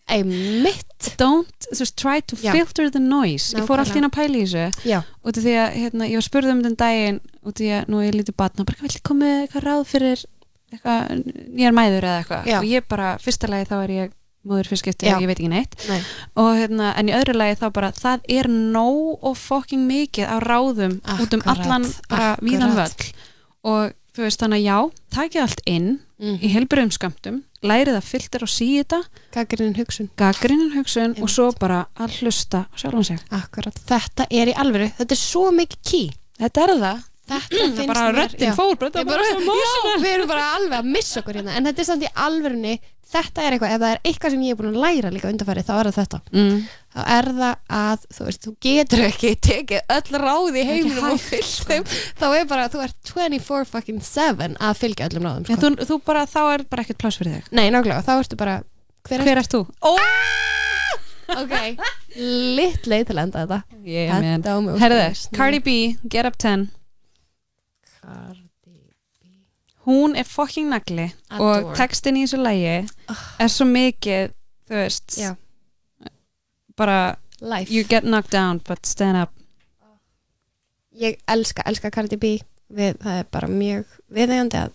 Einmitt. Don't, veist, try to Já. filter the noise. Ég fór Nákvæmlega. allt inn að pæla í þessu. Já, af því að hérna, ég var spurð um den daginn út af því að nú er ég lítið batna bara hvað vil komið eitthvað ráð fyrir eitthvað nýjar mæður eða eitthvað? Já. og ég bara, fyrsta lagi þá er ég móður fyrst skipti og ég veit ekki neitt. Nei, og hérna, en í öðru lagi þá bara það er nóg og fucking mikið á ráðum út um Akkurat, allan bara víðan akkurat. völl. Og þú veist þannig að já, takið allt inn mm. í helbriðum skamtum, lærið að filter og síða þetta, gaggrinn hugsun. Gaggrinnan hugsun Einmitt. og svo bara að hlusta á sjálfan sig. Akkurat, þetta er í alvöru þetta er svo mikið key. Þetta er það, þetta það er bara röddinn fór bara, þetta bara já, við erum bara alveg að missa okkur hérna. En þetta er samt í alvörunni þetta er eitthvað, ef það er eitthvað sem ég er búin að læra líka undarfæri þá er það þetta. Mm. þá er það að, þú veist, þú getur ekki tekið öll ráð í heiminum og fyllt þeim, þá er bara þú ert 24 fucking 7 að fylgja öllum ráðum sko. þú, þú bara, þá er bara ekkert pláss fyrir þig. Nei, nákvæmlega, þá ertu bara hver er Hver ert þú? ok, lit leið til að enda þetta. Yeah, Henda á mig Herðu, óskalaust. Cardi B, Get Up 10 Hún er fucking nagli og textin í þessu lægi er svo mikið þú veist Já. bara life. You get knocked down but stand up. Ég elska, elska Cardi B. Við, það er bara mjög viðeigandi að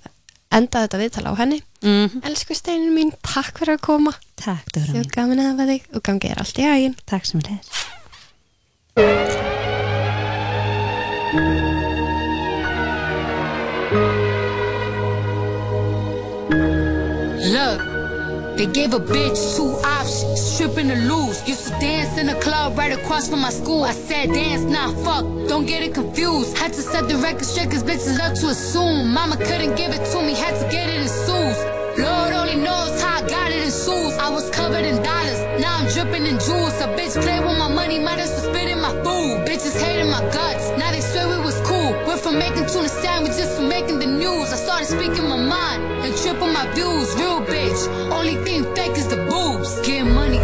enda þetta viðtala á henni. Mm -hmm. elsku steinin mín, takk fyrir að koma. Takk, Dóra þjóð mín. gaman að hafa þig. Og gangi er allt í ægin Takk sem leir they gave a bitch two options, stripping to lose. Used to dance in a club right across from my school. I said dance, nah, fuck, don't get it confused. Had to set the record straight cause bitches love to assume. Mama couldn't give it to me, had to get it in shoes. Lord only knows how I got it in shoes. I was covered in dollars, now I'm dripping in jewels. A bitch play with my money, might as well spit in my food. Bitches hating my guts, from making tuna sandwiches to making the news. I started speaking my mind and triple my views. Real bitch, only thing fake is the boobs. Get money,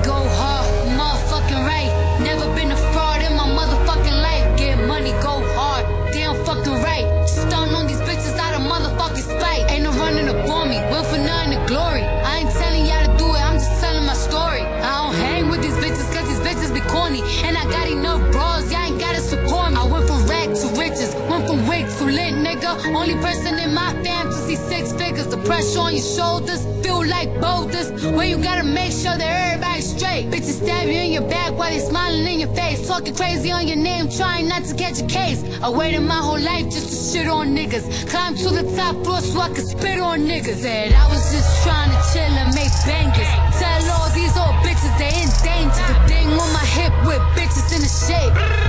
Only person in my fam to see six figures. The pressure on your shoulders feel like boulders. When you gotta make sure that everybody's straight. Bitches stab you in your back while they smiling in your face. Talking crazy on your name, trying not to catch a case. I waited my whole life just to shit on niggas. Climb to the top floor so I could spit on niggas. Said I was just trying to chill and make bangers. Tell all these old bitches they in danger. The thing on my hip with bitches in the shape.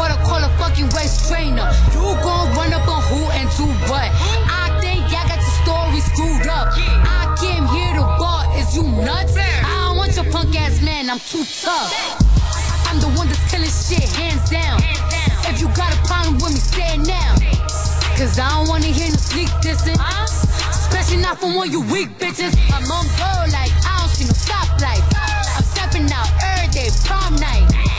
I call a fucking waist trainer. You gon' run up on who and do what? I think y'all got your story screwed up. I came here to bar, is you nuts? I don't want your punk ass man, I'm too tough. I'm the one that's killing shit, hands down. If you got a problem with me, say it now. Cause I don't wanna hear no sneak dissing. Especially not from one you weak bitches. I'm on go like I don't see no stoplight. I'm stepping out every day, prom night.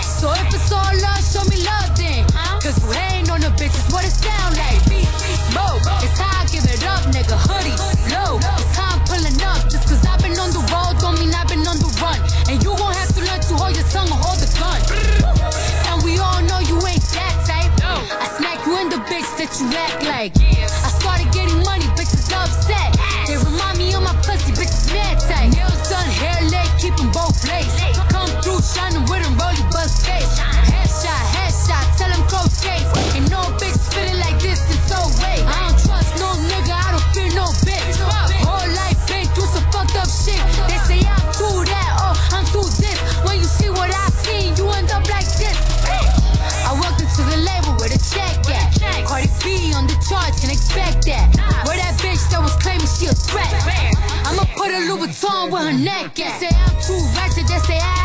naked. Say I'm too ratchet, just say I